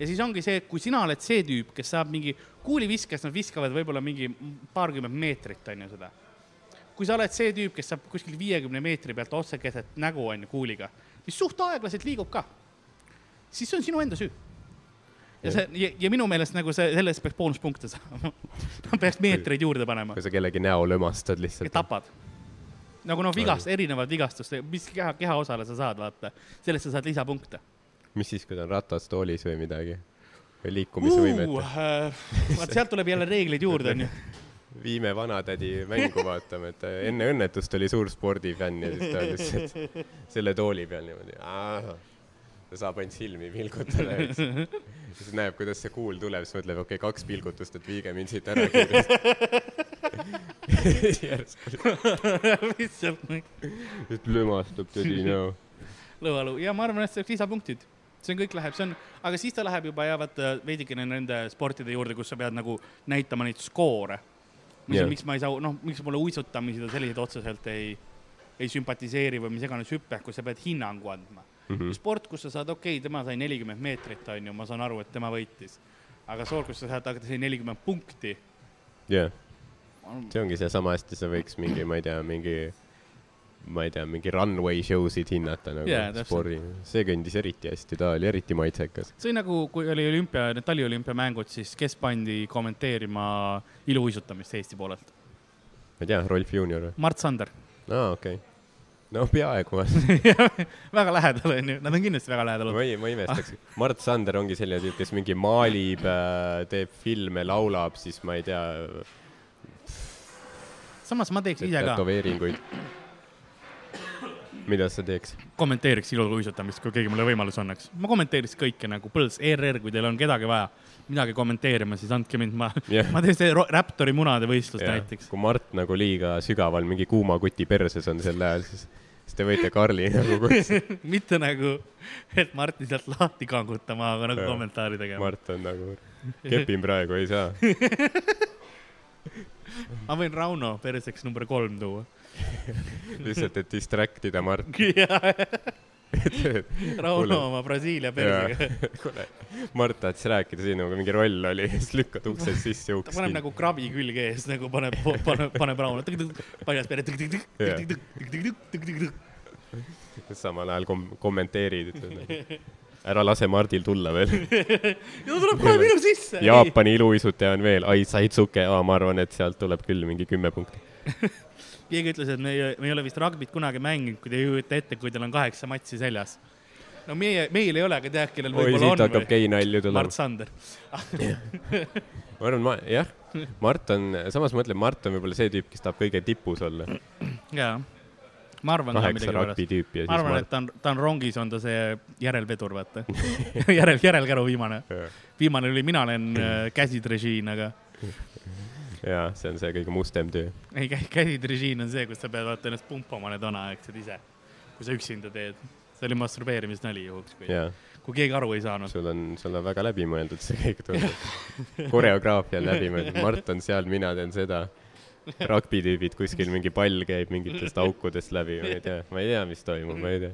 ja siis ongi see, kui sina oled see tüüp, kes saab mingi kuuliviskest, nad viskavad võib-olla mingi paarkümmend meetrit, onju seda. kui sa oled see tüüp, kes saab kuskil viiekümne meetri pealt otse keset nägu, onju, kuuliga, mis suht aeglaselt liigub ka, siis see on sinu enda süü. Ja see ja, ja minu meelest nagu see, selle eest peaks boonuspunkte saama. peaks meetreid juurde panema kui sa kellegi näo lömastad lihtsalt. tapad. nagu noh, vigast, erinevad vigastust, mis keha, kehaosale sa saad, vaata, sellest sa saad lisapunkte. mis siis, kui ta on ratas, toolis või midagi? või liikumisvõimet uh.? vaat sealt tuleb jälle reegleid juurde, onju. viime vanatädi mängu vaatama, et enne õnnetust oli suur spordifänn ja siis ta lihtsalt selle tooli peal niimoodi. Ta saab ainult silmi pilgutada, eks. siis näeb, kuidas see kuul tuleb, siis mõtleb, okei okay,, kaks pilgutust, et viige mind siit ära kiiresti. järsku lihtsalt nagu lihtsalt lömastab tädi näo. lõualu ja ma arvan, et see oleks lisapunktid. see on kõik läheb, see on, aga siis ta läheb juba ja vaata veidikene nende sportide juurde, kus sa pead nagu näitama neid skoore. mis Jah. on, miks ma ei saa, noh, miks mulle uisutamised ja sellised otseselt ei, ei sümpatiseeri või mis iganes hüpe, kus sa pead hinnangu andma mm. -hmm. sport, kus sa saad, okei okay,, tema sai nelikümmend meetrit, onju, ma saan aru, et tema võitis. aga sport, kus sa saad, aga ta sai nelikümmend punkti. jah, see ongi seesama hästi, sa võiks mingi, ma ei tea, mingi, ma ei tea, mingi runway show sid hinnata nagu yeah, spordi. see kõndis eriti hästi, ta oli eriti maitsekas. see nagu, kui oli olümpia, need taliolümpiamängud, siis kes pandi kommenteerima iluuisutamist Eesti poolelt? ma ei tea, Rolf Juunior või? Mart Sander. aa, okei okay.. No peaaegu. väga lähedal onju, nad on kindlasti väga lähedal ma olnud. ei, ma imestaks. Mart Sander ongi selline tüüp, kes mingi maalib, teeb filme, laulab, siis ma ei tea, samas ma teeks ise ka, tätoveeringuid. mida sa teeks? kommenteeriks iluuisutamist, kui keegi mulle võimaluse annaks. ma kommenteeriks kõike nagu Põls, ERR, kui teil on kedagi vaja midagi kommenteerima, siis andke mind, ma Jah. ma teen see Raptori munade võistlust näiteks. kui Mart nagu liiga sügaval mingi kuuma kuti perses on sel ajal, siis, siis te võite Karli nagu kutsuda. mitte nagu, et Marti sealt lahti kangutama, aga nagu Jah. kommentaari tegema. Mart on nagu, kepin praegu, ei saa. ma võin Rauno perseks number kolm tuua. lihtsalt, et distract ida Mart. Kuule. oma Brasiilia persega. kuule, Mart tahtis rääkida siin nagu mingi roll oli, siis lükkad uksest sisse ja ta uks paneb nagu krabi külge ees nagu paneb, paneb, paneb Rauno, paljas pere. samal ajal kom-, kommenteerid, et ära lase Mardil tulla veel. ja ta tuleb kohe minu sisse. Jaapani iluuisutaja on veel, ai, Saitsuke, ma arvan, et sealt tuleb küll mingi kümme punkti. Keegi ütles, et me ei, me ei ole vist ragbit kunagi mänginud, kui te ei kujuta ette, kui teil on kaheksa matši seljas. no meie, meil ei ole, aga tead, kellel võib-olla on hakkab gei nalju tulema Mart. Sander. ma arvan, ma, jah, Mart on, samas ma mõtlen, Mart on võib-olla see tüüp, kes tahab kõige tipus olla. jaa, ma arvan ka tüüpi ja ma arvan, et ta on, ta on rongis, on ta see järelvedur, vaata. järel, järelkäru viimane. viimane oli Mina olen äh, käsidrežiin, aga jaa, see on see kõige mustem töö. ei, käsidrežiin on see, kus sa pead vaata ennast pumpama need anaaegsed ise, kui sa üksinda teed. see oli masturbeerimisnali juhuks, kui, kui keegi aru ei saanud. sul on, sul on väga läbimõeldud see kõik tundub. koreograafia on läbimõeldud, Mart on seal, mina teen seda. rugby tüübid kuskil mingi pall käib mingitest aukudest läbi, ma ei tea, ma ei tea, mis toimub, ma ei tea.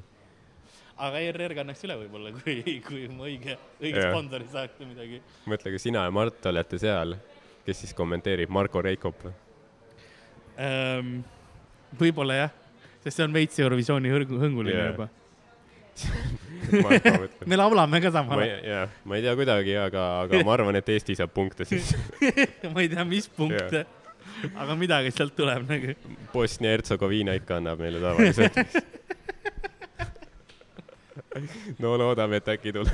aga ERR kannaks üle võib-olla, kui, kui ma õige, õige sponsori saaks või midagi. mõtle, kui sina ja Mart olete seal, kes siis kommenteerib, Marko Reikop? Ehm, võib-olla jah, sest see on veits Eurovisiooni hõnguline yeah. juba. Me laulame ka ma samal ei, jaa, ma ei tea kuidagi, aga, aga ma arvan, et Eesti saab punkte siis. ajal, ma ei tea, mis punkte yeah., aga midagi sealt tuleb nagu. Bosnia-Hertsegoviina ikka annab meile tavaliselt. no loodame, et äkki tuleb,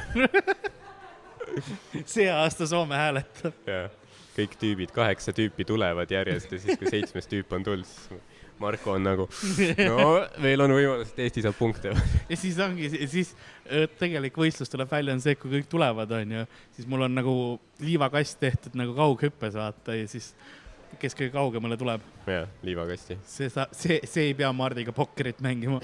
see aasta Soome hääletab. jaa. Kõik tüübid, kaheksa tüüpi tulevad järjest ja siis, kui seitsmes tüüp on tulnud, siis Marko on nagu, no veel on võimalus, et Eesti saab punkte. ja siis ongi, siis öö, tegelik võistlus tuleb välja, on see, et kui kõik tulevad, onju, siis mul on nagu liivakast tehtud nagu kaughüppes, vaata, ja siis kes kõige kaugemale tuleb, jah, liivakasti. see saab, see, see ei pea Mardiga pokkerit mängima,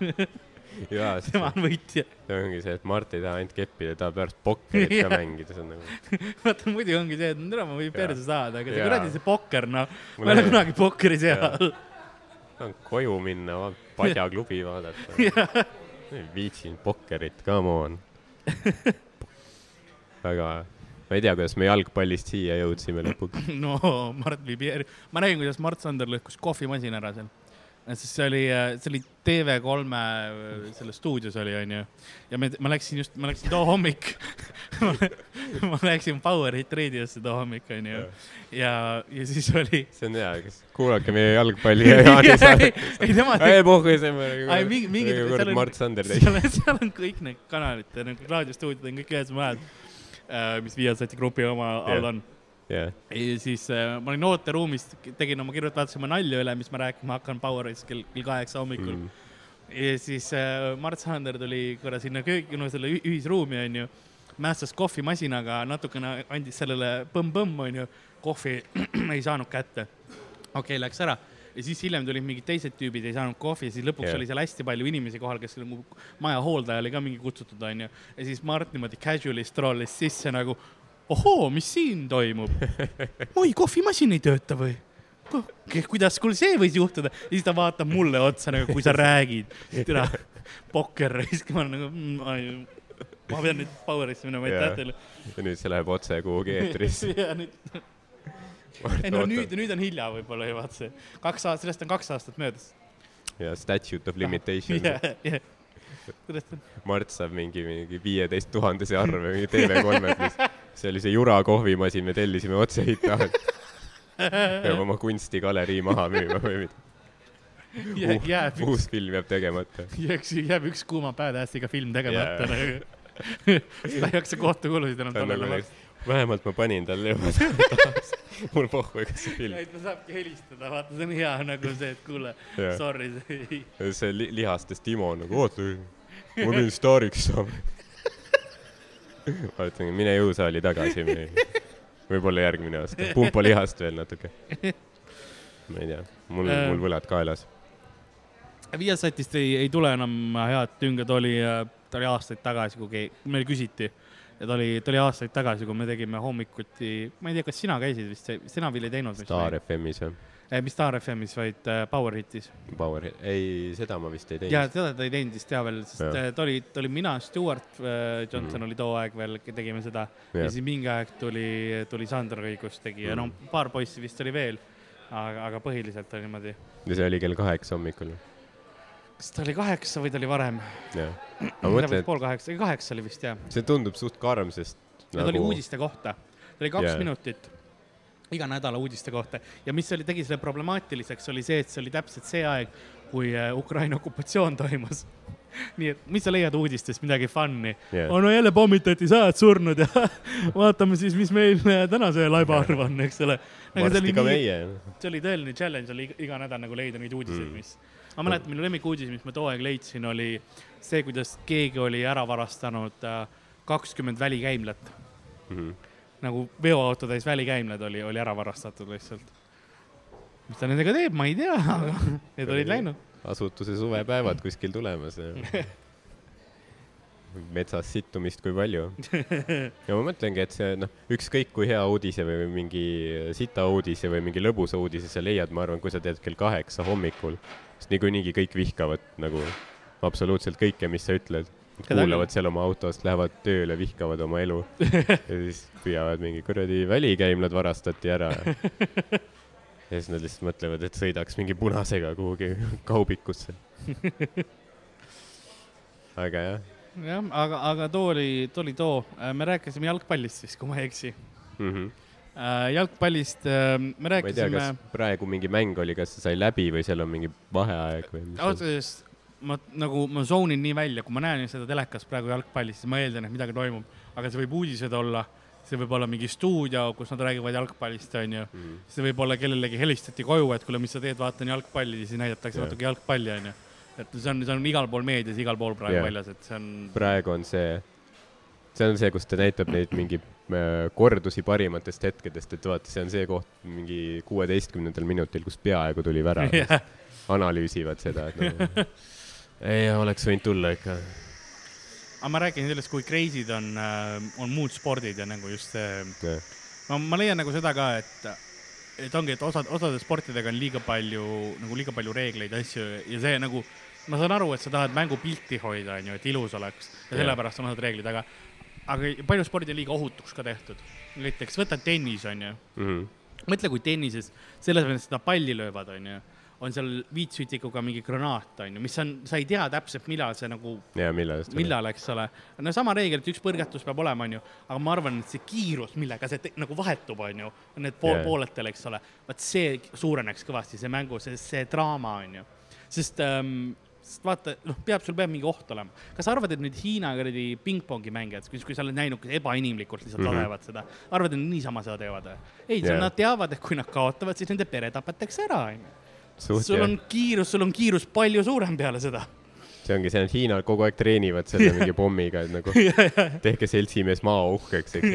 tema on võitja. see ongi see, et Mart ei taha ainult keppida, ta tahab pärast pokkerit ka mängida, see on nagu, vaata muidu ongi see, et tere, ma võin perse saada, aga see kuradi see pokker, noh, ma ei ole kunagi pokkeri seal. tahan koju minna, padjaklubi vaadata. ei viitsinud pokkerit, come on. väga, ma ei tea, kuidas me jalgpallist siia jõudsime lõpuks. no Mart viib, ma nägin, kuidas Mart Sander lõhkus kohvimasina ära seal. Sest see oli, see oli TV3-e selles stuudios oli, onju. ja me, ma läksin just, ma läksin too hommik ma läksin Power Hit Radiosse too hommik, onju. ja, ja siis oli. see on hea, kas kuulake meie jalgpalli ja Jaani saadet. ei, tema ei pohhu, see on Ai, mingi- kord on- Mart Sander tegi. seal on, kõik need kanalid, nagu raadiostuudiod on kõik ühes majas, mis Viasati grupi oma all on. jah, ja siis äh, ma olin ooteruumis, tegin oma kirjut, vaatasin oma nalja üle, mis ma rääkima hakkan Poweris kell, kell kaheksa hommikul mm.. ja siis äh, Mart Sander tuli korra sinna köögi, no selle ühisruumi onju, mässas kohvimasinaga, natukene andis sellele põmm-põmm onju, kohvi ei saanud kätte. okei okay,, läks ära ja siis hiljem tulid mingid teised tüübid, ei saanud kohvi, siis lõpuks yeah. oli seal hästi palju inimesi kohal, kes nagu maja hooldaja oli ka mingi kutsutud onju. ja siis Mart niimoodi casual'i strollis sisse nagu ohoo, mis siin toimub? oi, kohvimasin ei tööta või? kuidas kuule see võis juhtuda? ja siis ta vaatab mulle otsa nagu, kui sa räägid. tere, pokker raisk, ma olen nagu mm,, ma pean nüüd Powerisse minema, aitäh teile. ja nüüd see läheb otse kuhugi eetrisse. ja nüüd, ei no nüüd, nüüd on hilja võib-olla ju vaata see, kaks aastat, sellest on kaks aastat möödas. ja statute of limitation. jah, jah. kuidas ta, Mart saab mingi, mingi viieteist tuhandese arve mingi TV3-s, mis see oli see Jura kohvimasin, me tellisime otse Italialt. peab oma kunstigalerii maha müüma või mida. jääb, jääb üks, uus film jääb tegemata. jääb, jääb üks kuuma badass'iga film tegemata Jaa. nagu. ta ei jaksa kohtukulusid enam ta on talle nagu maksta. vähemalt ma panin talle juba mul pohhu, kas see film. ta saabki helistada, vaata, see on hea nagu see, et kuule, Jah. sorry, see ei. see li lihastes Timo on nagu, oota, ma pidin staariks saama. Ma ütlen, mine jõusaali tagasi. võib-olla järgmine aasta, pumpa lihast veel natuke. ma ei tea, mul, Äh. mul võlad kaelas. Viasatist ei, ei tule enam head tünga, ta oli, ta oli aastaid tagasi, kui meil küsiti ja ta oli, ta oli aastaid tagasi, kui me tegime hommikuti, ma ei tea, kas sina käisid vist, sina Vill ei teinud Star FM-is või? Eh, mis Star FM-is, vaid äh, Power Hitis. Power, ei, seda ma vist ei ja teinud. seda ta ei teinud vist ja veel, sest Jah. äh, ta oli, ta oli mina, Stewart äh, Johnson Mhm. mm. oli too aeg veel, tegime seda ja, ja siis mingi aeg tuli, tuli Sander Õigus tegi ja Mhm. no paar poissi vist oli veel, aga, aga põhiliselt oli niimoodi. ja see oli kell kaheksa hommikul. Kas ta oli kaheksa või ta oli varem? jah, ma mõtlen, et pool kaheksa, kaheksa oli vist jah see tundub suht karm, sest ja ta oli uudiste kohta, ta oli kaks yeah. minutit iga nädala uudiste kohta ja mis oli, tegi selle problemaatiliseks, oli see, et see oli täpselt see aeg, kui äh, Ukraina okupatsioon toimus. nii et mis sa leiad uudistest midagi fun'i Jah. oh,? no jälle pommitati sajad surnud ja vaatame siis, mis meil äh, tänase laiba arv on, eks ole. varsti ka meie. see oli tõeline challenge oli iga, nädal nagu leida neid uudiseid mm., mis, ma mäletan, minu lemmikuudis, mis ma too aeg leidsin, oli see, kuidas keegi oli ära varastanud kakskümmend välikäimlat Mhm. nagu veoauto täis välikäimlad oli, oli ära varastatud lihtsalt. mis ta nendega teeb, ma ei tea, aga need olid läinud. asutuse suvepäevad kuskil tulemas. metsas sittumist kui palju. ja ma mõtlengi, et see noh, ükskõik kui hea uudise või mingi sita uudise või mingi lõbusa uudise sa leiad, ma arvan, kui sa teed kell kaheksa hommikul, sest niikuinii kõik vihkavad nagu absoluutselt kõike, mis sa ütled. Kuulavad seal oma autost, lähevad tööle, vihkavad oma elu ja siis püüavad mingi kuradi välikäimlad varastati ära. ja siis nad lihtsalt mõtlevad, et sõidaks mingi punasega kuhugi kaubikusse. aga jah jah, aga, aga too oli, too oli too, me rääkisime jalgpallist siis, kui ma ei eksi. mm. -hmm. Jalgpallist äh, me ma ei tea, rääkisime kas, praegu mingi mäng oli, kas see sai läbi või seal on mingi vaheaeg või ausalt öeldes ma nagu, ma zone in nii välja, kui ma näen seda telekas praegu jalgpallis, siis ma eeldan, et midagi toimub, aga see võib uudised olla, see võib olla mingi stuudio, kus nad räägivad jalgpallist, onju mm.. see võib olla kellelegi helistati koju, et kuule, mis sa teed, vaatan jalgpalli, siis näidatakse Jah. natuke jalgpalli, onju. et see on, see on igal pool meedias, igal pool praegu Jah. väljas, et see on praegu on see, see on see, kus ta näitab neid mingi äh, kordusi parimatest hetkedest, et vaata, see on see koht mingi kuueteistkümnendal minutil, kus peaaegu tuli värav Jah. analüüsivad seda, et nagu ei, oleks võinud tulla ikka. aga ma räägin sellest, kui crazy'd on, on muud spordid ja nagu just see, jah. no ma leian nagu seda ka, et, et ongi, et osad, osade sportidega on liiga palju, nagu liiga palju reegleid, asju ja see nagu, ma saan aru, et sa tahad mängupilti hoida, onju, et ilus oleks ja Jah. sellepärast on osad reeglid, aga, aga paljud spordid on liiga ohutuks ka tehtud. näiteks võta tennis, onju. Mhm. mõtle, kui tennises, selles mõttes seda palli löövad, onju, on seal viitsütikuga mingi granaat, onju, mis on, sa ei tea täpselt, millal see nagu ja millal just millal, eks ole. no sama reegel, et üks põrgatus peab olema, onju, aga ma arvan, et see kiirus, millega see nagu vahetub, onju, need pool Jaa. yeah. pooletel, eks ole, vot see suureneks kõvasti, see mängu, see, see draama, onju. sest ähm, sest vaata, noh, peab, sul peab mingi oht olema. kas sa arvad, et nüüd Hiina kuradi pingpongi mängijad, kui, kui sa oled näinud, kuidas ebainimlikult lihtsalt mm. -hmm. lasevad seda, arvad, et niisama seda teevad või? ei yeah. Nad teavad, et kui nad kaotavad, siis nende pere tapetakse ära, onju. sul on kiirus, sul on kiirus palju suurem peale seda. see ongi see, et Hiinal kogu aeg treenivad selle mingi pommiga, et nagu tehke seltsimees maa uhkeks, eks.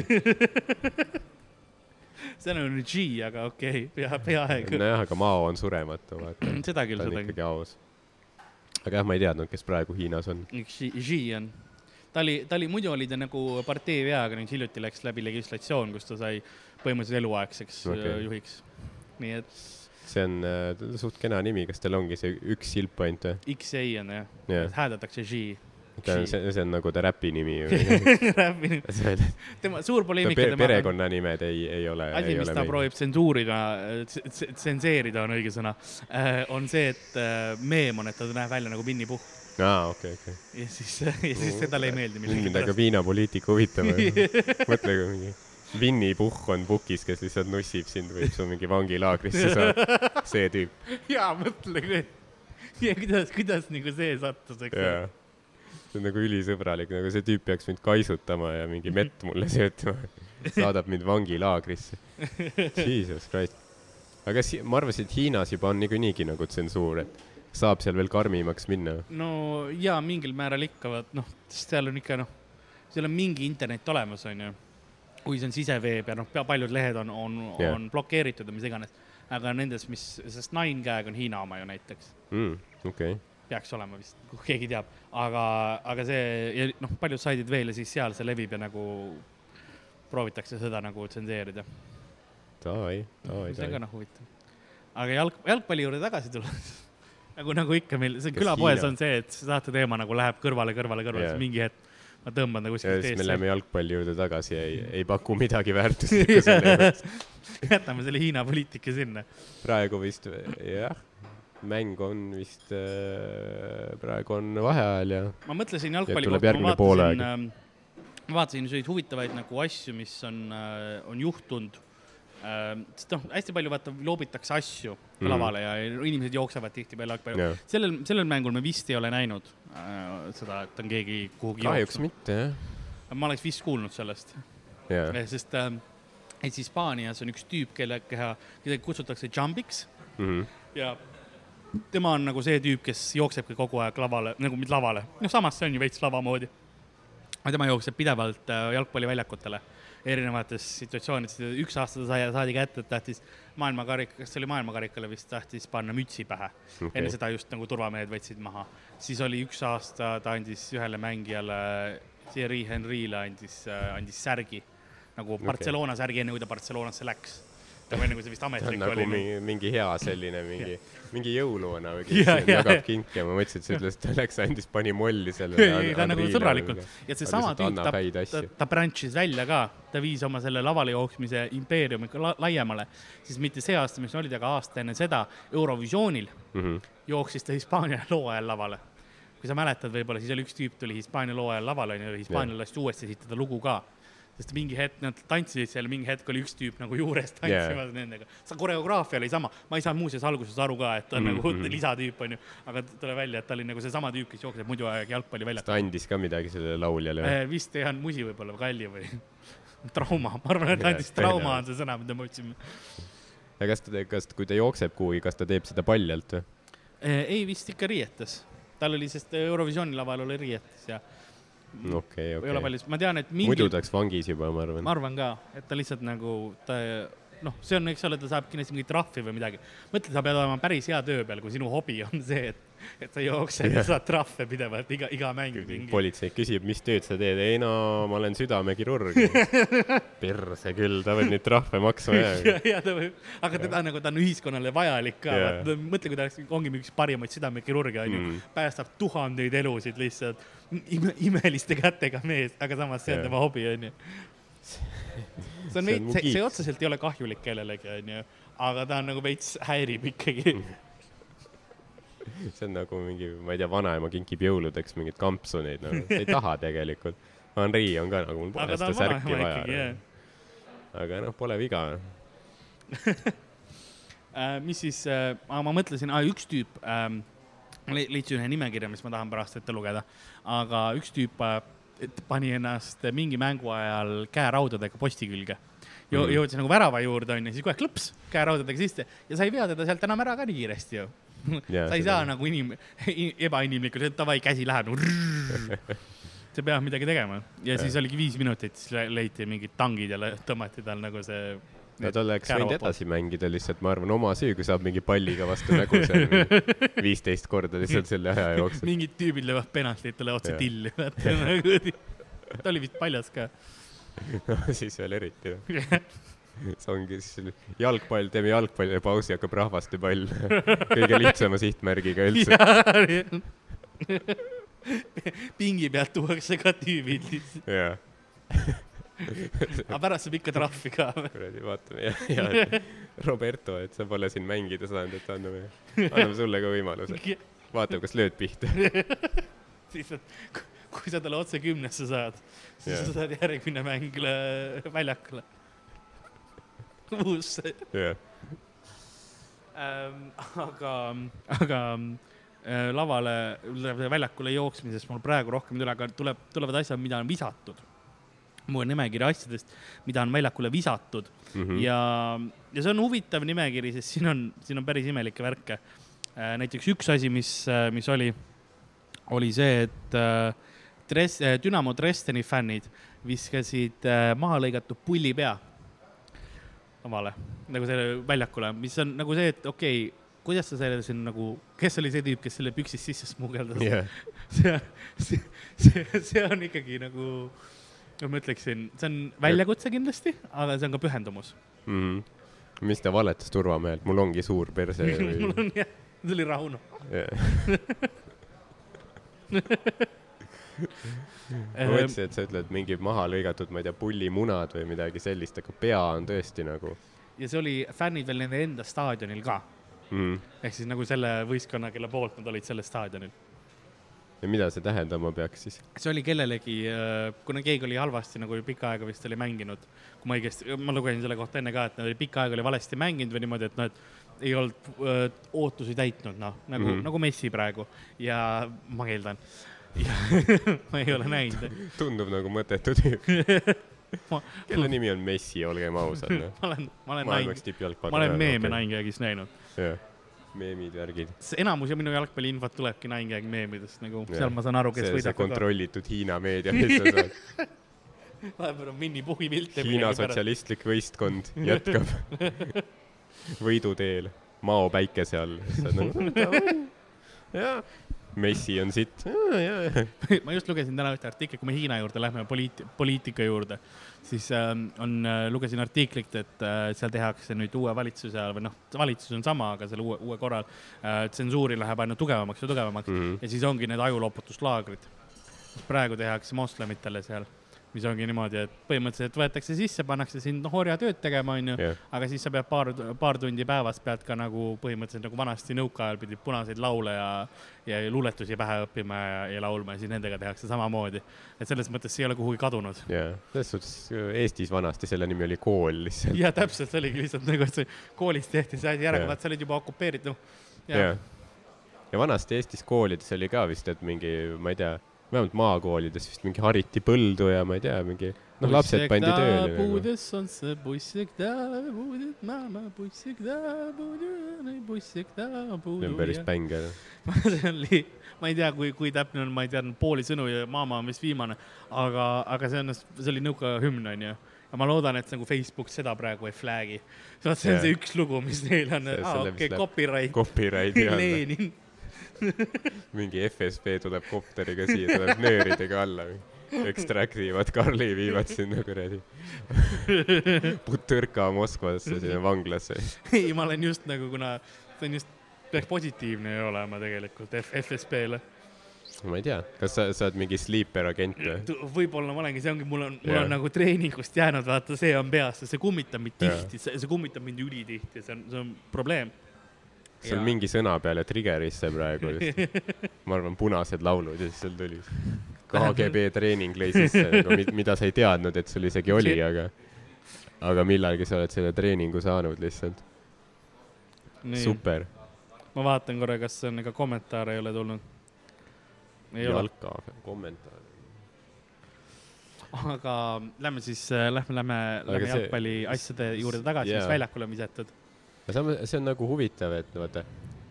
see on nüüd G, aga okei okay,, pea, peaaegu. nojah, aga Mao on surematu, vaata. seda küll, on seda küll. ikkagi aus. Aga jah, ma ei teadnud, kes praegu Hiinas on. Xi Xi on, ta oli, ta oli, muidu oli ta nagu partei veaga, nüüd hiljuti läks läbi legislatsioon, kus ta sai põhimõtteliselt eluaegseks Okei. okay. juhiks. nii et see on äh, suht kena nimi, kas tal ongi see üks silp ainult või? XA on Jah. yeah., hääldatakse Xi. Ta on, see, see on nagu ta räpi nimi ju. tema suur poleemika pe perekonnanimed ei, ei ole. asi, mis ta proovib tsensuurida, tsenseerida on õige sõna, on see, et äh, meem on, et ta näeb välja nagu Winny Puhh aa, okei, okei. ja siis, ja siis see talle ei meeldi nüüd mind hakkab viinapoliitika huvitama. mõtle, kui mingi Winny Puhh on pukis, kes lihtsalt nussib sind, võib su mingi vangilaagrisse saada. see tüüp, jaa, mõtle kuidas, kuidas nagu see sattus, eks ole. See on nagu ülisõbralik, nagu see tüüp peaks mind kaisutama ja mingi mett mulle söötma. saadab mind vangilaagrisse. Jesus Christ. aga si-, ma arvasin, et Hiinas juba on niikuinii nagu tsensuur, et saab seal veel karmimaks minna. no jaa, mingil määral ikka, vaat noh, seal on ikka noh, seal on mingi internet olemas, onju. kui see on siseveeb ja noh, paljud lehed on, on yeah., on blokeeritud ja mis iganes. aga nendes, mis, sest Nine Gag on Hiina oma ju näiteks, mm,. okei okay., peaks olema vist, keegi teab, aga, aga see ja noh, paljud saidid veel ja siis seal see levib ja nagu proovitakse seda nagu tsenseerida. davai, davai, see on ka davai. noh huvitav. aga jalg, jalgpalli juurde tagasi tulles nagu, nagu ikka meil, see Kas külapoes Hiina? on see, et saate teema nagu läheb kõrvale, kõrvale, kõrvale yeah., mingi hetk ma tõmban ta ja kuskilt siis me eest. läheme jalgpalli juurde tagasi ja ei, ei paku midagi väärtuslikku selle juures. jätame selle Hiina poliitika sinna. praegu vist jah, mäng on vist äh,, praegu on vaheajal ja ma mõtlesin jalgpalli kohta, ma vaatasin, ma vaatasin selliseid huvitavaid nagu asju, mis on, on juhtunud. sest noh, hästi palju vaata loobitakse asju mm lavale ja inimesed jooksevad tihtipeale jalgpalli. Jah. sellel, sellel mängul me vist ei ole näinud äh, seda, et on keegi kuhugi kahjuks mitte jah, ma oleks vist kuulnud sellest, jaa. sest äh, et Hispaanias on üks tüüp, kelle keha, keda kutsutakse Jumbiks Mhm. ja tema on nagu see tüüp, kes jooksebki kogu aeg lavale, nagu mitte lavale, noh, samas see on ju veits lava moodi. aga tema jookseb pidevalt äh, jalgpalliväljakutele erinevates situatsioonides, üks aasta ta sai, saadi kätte, et tahtis maailmakarik, kas see oli maailmakarikale vist, tahtis panna mütsi pähe okay.. Enne seda just nagu turvamehed võtsid maha, siis oli üks aasta, ta andis ühele mängijale, Thierry Henry'le andis, andis särgi nagu. Barcelona särgi, enne kui ta Barcelonasse läks. Nagu enne kui see vist ta ametlik nagu oli. mingi, mingi hea selline mingi, mingi jõuluvana või kes jaa, jagab jaa. kinke ja ma mõtlesin, et sa ütlesid, ta läks, andis, pani molli sellele. ei, ei ta on nagu sõbralikult ja seesama tüüp, ta ta asju., ta branch'is välja ka, ta viis oma selle lavale jooksmise impeeriumi la laiemale, siis mitte see aasta, mis olid, aga aasta enne seda Eurovisioonil Mhm. jooksis ta Hispaania loo ajal lavale. kui sa mäletad, võib-olla siis oli üks tüüp tuli Hispaania loo ajal lavale onju, Hispaanial lasti uuesti esitada lugu ka sest mingi hetk nad tantsisid seal, mingi hetk oli üks tüüp nagu juures tantsimas yeah. nendega. see koreograafia oli sama, ma ei saanud muuseas alguses aru ka, et ta on mm Mhm. -hmm. nagu lisatüüp onju, aga tuleb välja, et ta oli nagu seesama tüüp, kes jookseb muidu aeg jalgpalliväljal. ta andis ka midagi sellele lauljale. vist ei andnud musi võib-olla, kalli või? trauma, ma arvan, et Jah, andis trauma on see sõna, mida me otsime. ja kas ta, kas, kui ta jookseb kuhugi, kas ta teeb seda paljalt või? ei, vist ikka riietes. tal oli, sest Eurovisiooni laval oli riietes ja okei, ei ole okei. palju, ma tean, et mingi muidu ta oleks vangis juba, ma arvan ma. arvan ka, et ta lihtsalt nagu, ta noh, see on, eks ole, ta saab kindlasti mingit trahvi või midagi. mõtle, sa pead olema päris hea töö peal, kui sinu hobi on see, et, et sa jooksed ja saad trahve pidevalt iga, iga mäng politsei küsib, mis tööd sa teed, ei no ma olen südamekirurg. perse küll, ta võib neid trahve maksma jääda. ja, ja ta võib, aga teda nagu, ta on ühiskonnale vajalik ka mõtle, kui ta oleks, ongi üks parimaid südamekirurge onju Mm. mm., päästab tuhandeid elusid lihtsalt ime, imeliste kätega mees, aga samas see on tema hobi onju. see on veits, see, see otseselt ei ole kahjulik kellelegi onju, aga ta on nagu veits häirib ikkagi. see on nagu mingi, ma ei tea, vanaema kinkib jõuludeks mingeid kampsuneid, nagu sa ei taha tegelikult. Henri on ka nagu, mul pole seda särki vaja aga noh, pole viga. äh,. mis siis äh,, ma mõtlesin ah,, üks tüüp ähm,, leidsin ühe nimekirja, mis ma tahan pärast ette lugeda, aga üks tüüp äh, et pani ennast mingi mängu ajal käeraudadega posti külge. Mhm. jõudis nagu värava juurde onju, siis kohe klõps käeraudadega sisse ja sa ei vea teda sealt enam ära ka nii kiiresti ju. sa ei saa nagu inim-, ebainimlikult, et davai, käsi läheb nagu. sa pead midagi tegema ja siis oligi viis minutit, siis le- leiti mingid tangid ja tõmmati tal nagu see. no ta oleks võinud edasi mängida lihtsalt, ma arvan, oma süü, kui saab mingi palliga vastu nägu seal viisteist korda lihtsalt selle aja jooksul. mingid tüübid löövad penaltit talle otse Jah. tilli, vaata ta oli vist paljas ka. siis veel eriti. See ongi siis jalgpall, teeme jalgpallipausi, hakkab rahvastepall. kõige lihtsama sihtmärgiga üldse. pingi pealt tuuakse ka tüübid lihtsalt, jaa, aga pärast saab ikka trahvi ka. kuradi, vaatame ja, ja Roberto, et sa pole siin mängida saanud, et anname, anname sulle ka võimaluse. vaatame, kas lööd pihta. siis, et kui sa talle otse kümnesse saad, siis Jah. sa saad järgmine mäng väljakule. Uusse jah, ähm,. aga, aga äh, lavale, väljakule jooksmisest mul praegu rohkem ei tule, aga tuleb, tulevad asjad, mida on visatud. on nimekiri asjadest, mida on väljakule visatud mm. -hmm. ja, ja see on huvitav nimekiri, sest siin on, siin on päris imelikke värke. näiteks üks asi, mis, mis oli, oli see, et äh, Dres-, Dünamo Dresdeni fännid viskasid äh, maha lõigatud pullipea lavale, nagu selle väljakule, mis on nagu see, et okei okay,, kuidas sa selle siin nagu, kes oli see tüüp, kes selle püksis sisse smugeldas jah, see, see, see, see on ikkagi nagu, ma ütleksin, see on väljakutse kindlasti, aga see on ka pühendumus. Mhm. mis ta valetas turvamehelt, mul ongi suur perse mul on jah, see oli Rauno. ma mõtlesin, et sa ütled mingi maha lõigatud, ma ei tea, pullimunad või midagi sellist, aga pea on tõesti nagu ja see oli fännid veel nende enda staadionil ka, mm.. ehk siis nagu selle võistkonna, kelle poolt nad olid sellel staadionil. ja mida see tähendama peaks siis? see oli kellelegi, kuna keegi oli halvasti nagu pikka aega vist oli mänginud, kui ma õigesti, ma lugesin selle kohta enne ka, et nad oli pikka aega oli valesti mänginud või niimoodi, et noh, et ei olnud öö, ootusi täitnud, noh, nagu mm. -hmm. nagu Messi praegu ja ma eeldan. ma ei ole näinud. tundub nagu mõttetu tüüp. ma, kelle nimi on Messi, olgem ausad, noh. ma olen, ma olen näinud ma olen meeme. Ninegagis näinud. meemid, värgid. enamus ja minu jalgpalliinfot tulebki Ninegag meemidest nagu, seal ma saan aru, kes see, see võidab. kontrollitud Hiina meedia, mis sa saad. vahepeal on Winny Puhhi pilte. Hiina sotsialistlik võistkond jätkab võiduteel Mao päikese all. Nagu, jaa, Messi on sitt. ma just lugesin täna ühte artiklit, kui me Hiina juurde lähme, poliit-, poliitika juurde, siis äh, on äh,, lugesin artiklit, et äh, seal tehakse nüüd uue valitsuse ajal või noh, valitsus on sama, aga selle uue, uue korral äh, tsensuuri läheb aina tugevamaks ja tugevamaks mm. -hmm. ja siis ongi need ajuloputuslaagrid, mis praegu tehakse moslemitele seal, mis ongi niimoodi, et põhimõtteliselt võetakse sisse, pannakse sind noh, orjatööd tegema, onju jah, aga siis sa pead paar, paar tundi päevas pead ka nagu põhimõtteliselt nagu vanasti nõukaajal pidid punaseid laule ja, ja luuletusi pähe õppima ja, ja laulma ja siis nendega tehakse samamoodi. et selles mõttes see ei ole kuhugi kadunud. jaa. selles suhtes Eestis vanasti selle nimi oli kool lihtsalt. ja täpselt, see oligi lihtsalt nagu, et see koolis tehti see asi ära, kui vaat sa olid juba okupeeritud, noh. ja vanasti Eestis koolides oli ka vist, et mingi, ma ei tea, vähemalt maakoolides vist mingi hariti põldu ja ma ei tea, mingi noh, lapsed pandi tööle puudes on see bussik ta, puuded mama, bussik puuded, bussik see puudu on päris bängar. see oli, ma ei tea, kui, kui täpne on, ma ei teadnud pooli sõnu ja Mama on vist viimane, aga, aga see on, see oli nõukaaja hümn, onju. ja ma loodan, et nagu Facebook seda praegu ei flag'i. vaat see on Jaa. see üks lugu, mis neil on, See- okei copyright, Copyrighti alla, Lenin. mingi FSB tuleb kopteriga siia, tuleb nööridega alla. ekstraktiivad Karli, viivad sinna kuradi Butõrka Moskvasse, sinna vanglasse. ei, ma olen just nagu, kuna see on just, peaks positiivne ju olema tegelikult F FSB-le. ma ei tea, kas sa, sa oled mingi sleeper agent või? võib-olla ma olengi, see ongi, mul on, mul Jaa. on nagu treeningust jäänud, vaata, see on peas, see kummitab mind tihti, see see kummitab mind ülitihti, see on, see on probleem. Sul Jaa. mingi sõna peale trigger'isse praegu just. ma arvan, punased laulud ja siis seal tuli KGB treening lõi sisse nagu, mida sa ei teadnud, et sul isegi oli, aga, aga millalgi sa oled selle treeningu saanud lihtsalt. super. ma vaatan korra, kas on ega kommentaare ei ole tulnud. jalka, kommentaar. aga lähme siis, lähme, lähme, lähme see- jalgpalli asjade juurde tagasi, mis jaa. väljakule on visatud. Aga samas, see on nagu huvitav, et vaata,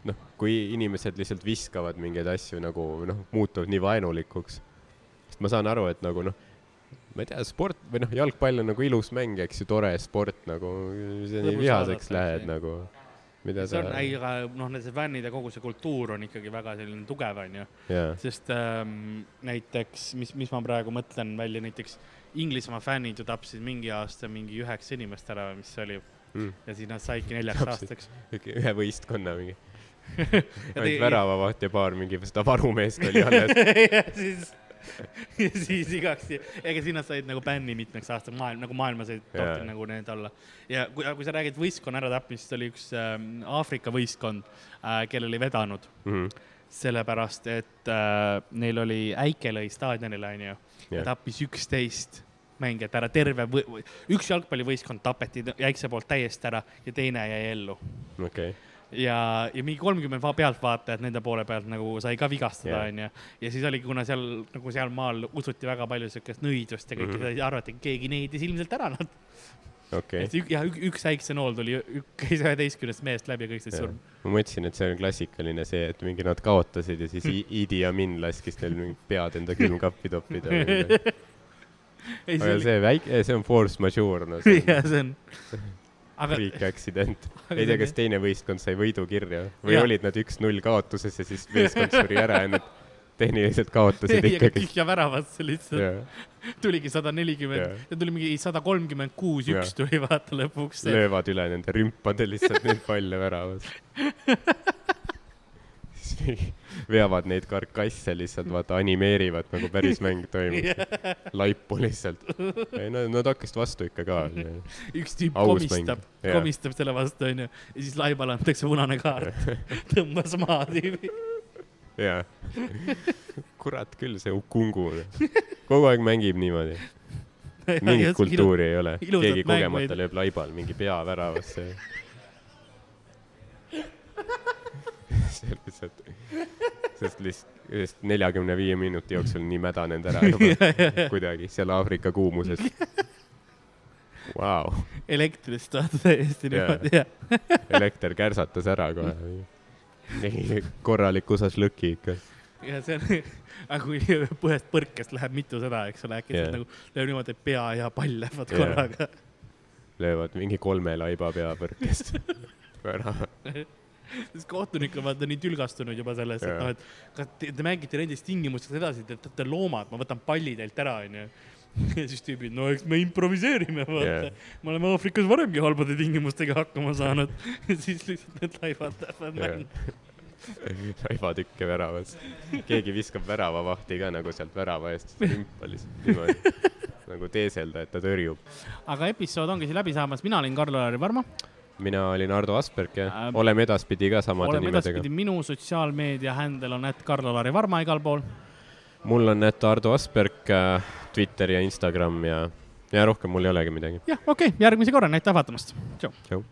noh, kui inimesed lihtsalt viskavad mingeid asju nagu noh, muutuvad nii vaenulikuks. sest ma saan aru, et nagu noh, ma ei tea, sport või noh, jalgpall on nagu ilus mäng, eks ju, tore sport nagu, see nii vihaseks lähed eks, nagu, mida see on, ei, aga noh, need fännid ja kogu see kultuur on ikkagi väga selline tugev, onju. jaa, sest ähm, näiteks, mis, mis ma praegu mõtlen välja, näiteks Inglismaa fännid ju tapsid mingi aasta mingi üheksa inimest ära, mis see oli, mm. ja siis nad saidki neljaks Tapsid. aastaks. ühe võistkonna mingi, ainult väravavaht ja paar mingi seda varumeest oli alles. ja siis, ja siis igaks, ega siis nad said nagu bänni mitmeks aastaks maailm, nagu maailmas ei tohtinud nagu need olla. ja kui, kui sa räägid võistkonna äratapmist, siis oli üks ähm, Aafrika võistkond äh,, kellel ei vedanud, Mhm. sellepärast et äh, neil oli Äikelõi staadionil, onju, ja tappis üksteist mängijat ära, terve või,, üks jalgpallivõistkond tapeti Äikse poolt täiesti ära ja teine jäi ellu okei, ja, ja mingi kolmkümmend va- pealtvaatajat nende poole pealt nagu sai ka vigastada, Jah. onju. ja siis oligi, kuna seal nagu sealmaal usuti väga palju siukest nõidust ja kõike Mhm. seda, arvati, et keegi neidis ilmselt ära nad. okei et. ük- ja ük- üks äiksenool tuli, käis üheteistkümnest mehest läbi ja kõik said Jah. surma. ma mõtlesin, et see on klassikaline see, et mingi nad kaotasid ja siis Idi Amin laskis neil mingi pead enda külmkappi toppida. ei, see oli, see väike, see on force majeure, no see jah, on see on. aga freak accident. ei tea, kas teine võistkond sai võidu kirja või Jaa. olid nad üks-null kaotuses ja siis meeskond suri ära ja nad tehniliselt kaotasid ikkagi. tühja väravasse lihtsalt, ja tuligi sada nelikümmend ja tuli mingi sada kolmkümmend kuus, üks tuli vaata lõpuks. löövad üle nende rümpade lihtsalt neid palle väravas. mingi veavad neid karkasse lihtsalt, vaata animeerivad nagu päris mäng toimub. laipu lihtsalt. ei no nad hakkasid vastu ikka ka. üks tüüp komistab komistab selle vastu, onju, ja siis laibale antakse punane kaart, tõmbas maha tüübi. jaa. kurat küll, see Ukungu. kogu aeg mängib niimoodi. mingit kultuuri ei ole. keegi kogemata lööb laibal mingi pea väravasse. On lihtsalt, sest lihtsalt, sest neljakümne viie minuti jooksul nii mädanenud ära juba kuidagi seal Aafrika kuumuses. Vau, elektrist vaata täiesti niimoodi, jah. elekter kärsatas ära kohe. korraliku šašlõki ikka. ja see on, aga kui põhjast põrkest läheb mitu seda, eks ole, äkki yeah. nagu lööb niimoodi, et pea ja pall lähevad Jaa. korraga. löövad mingi kolme laiba pea põrkest värava. siis kohtunik on vaata nii tülgastunud juba sellest, et noh, et kas te, te mängite nendes tingimustes edasi, te olete loomad, ma võtan palli teilt ära, onju. ja siis tüübid, no eks me improviseerime, vaata yeah.. me oleme Aafrikas varemgi halbade tingimustega hakkama saanud. ja siis lihtsalt need laibad lähevad mängu. laivatükke väravas. keegi viskab väravavahti ka nagu sealt värava eest rümpa lihtsalt niimoodi. nagu teeselda, et ta tõrjub. aga episood ongi siin läbi saamas, mina olin Karl-Lari Varma. Mina olin Ardo Asperg ja Äh, oleme edaspidi ka samade oleme nimedega minu sotsiaalmeedia händel on ätt Karl-Lari Varma igal pool. mul on et Ardo Asperg äh, Twitter ja Instagram ja, ja rohkem mul ei olegi midagi. jah, okei okay,, järgmise korrani, aitäh vaatamast. tšau. tšau.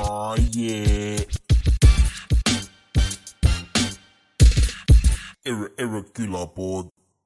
Oh yeah. Erre, Erre külapood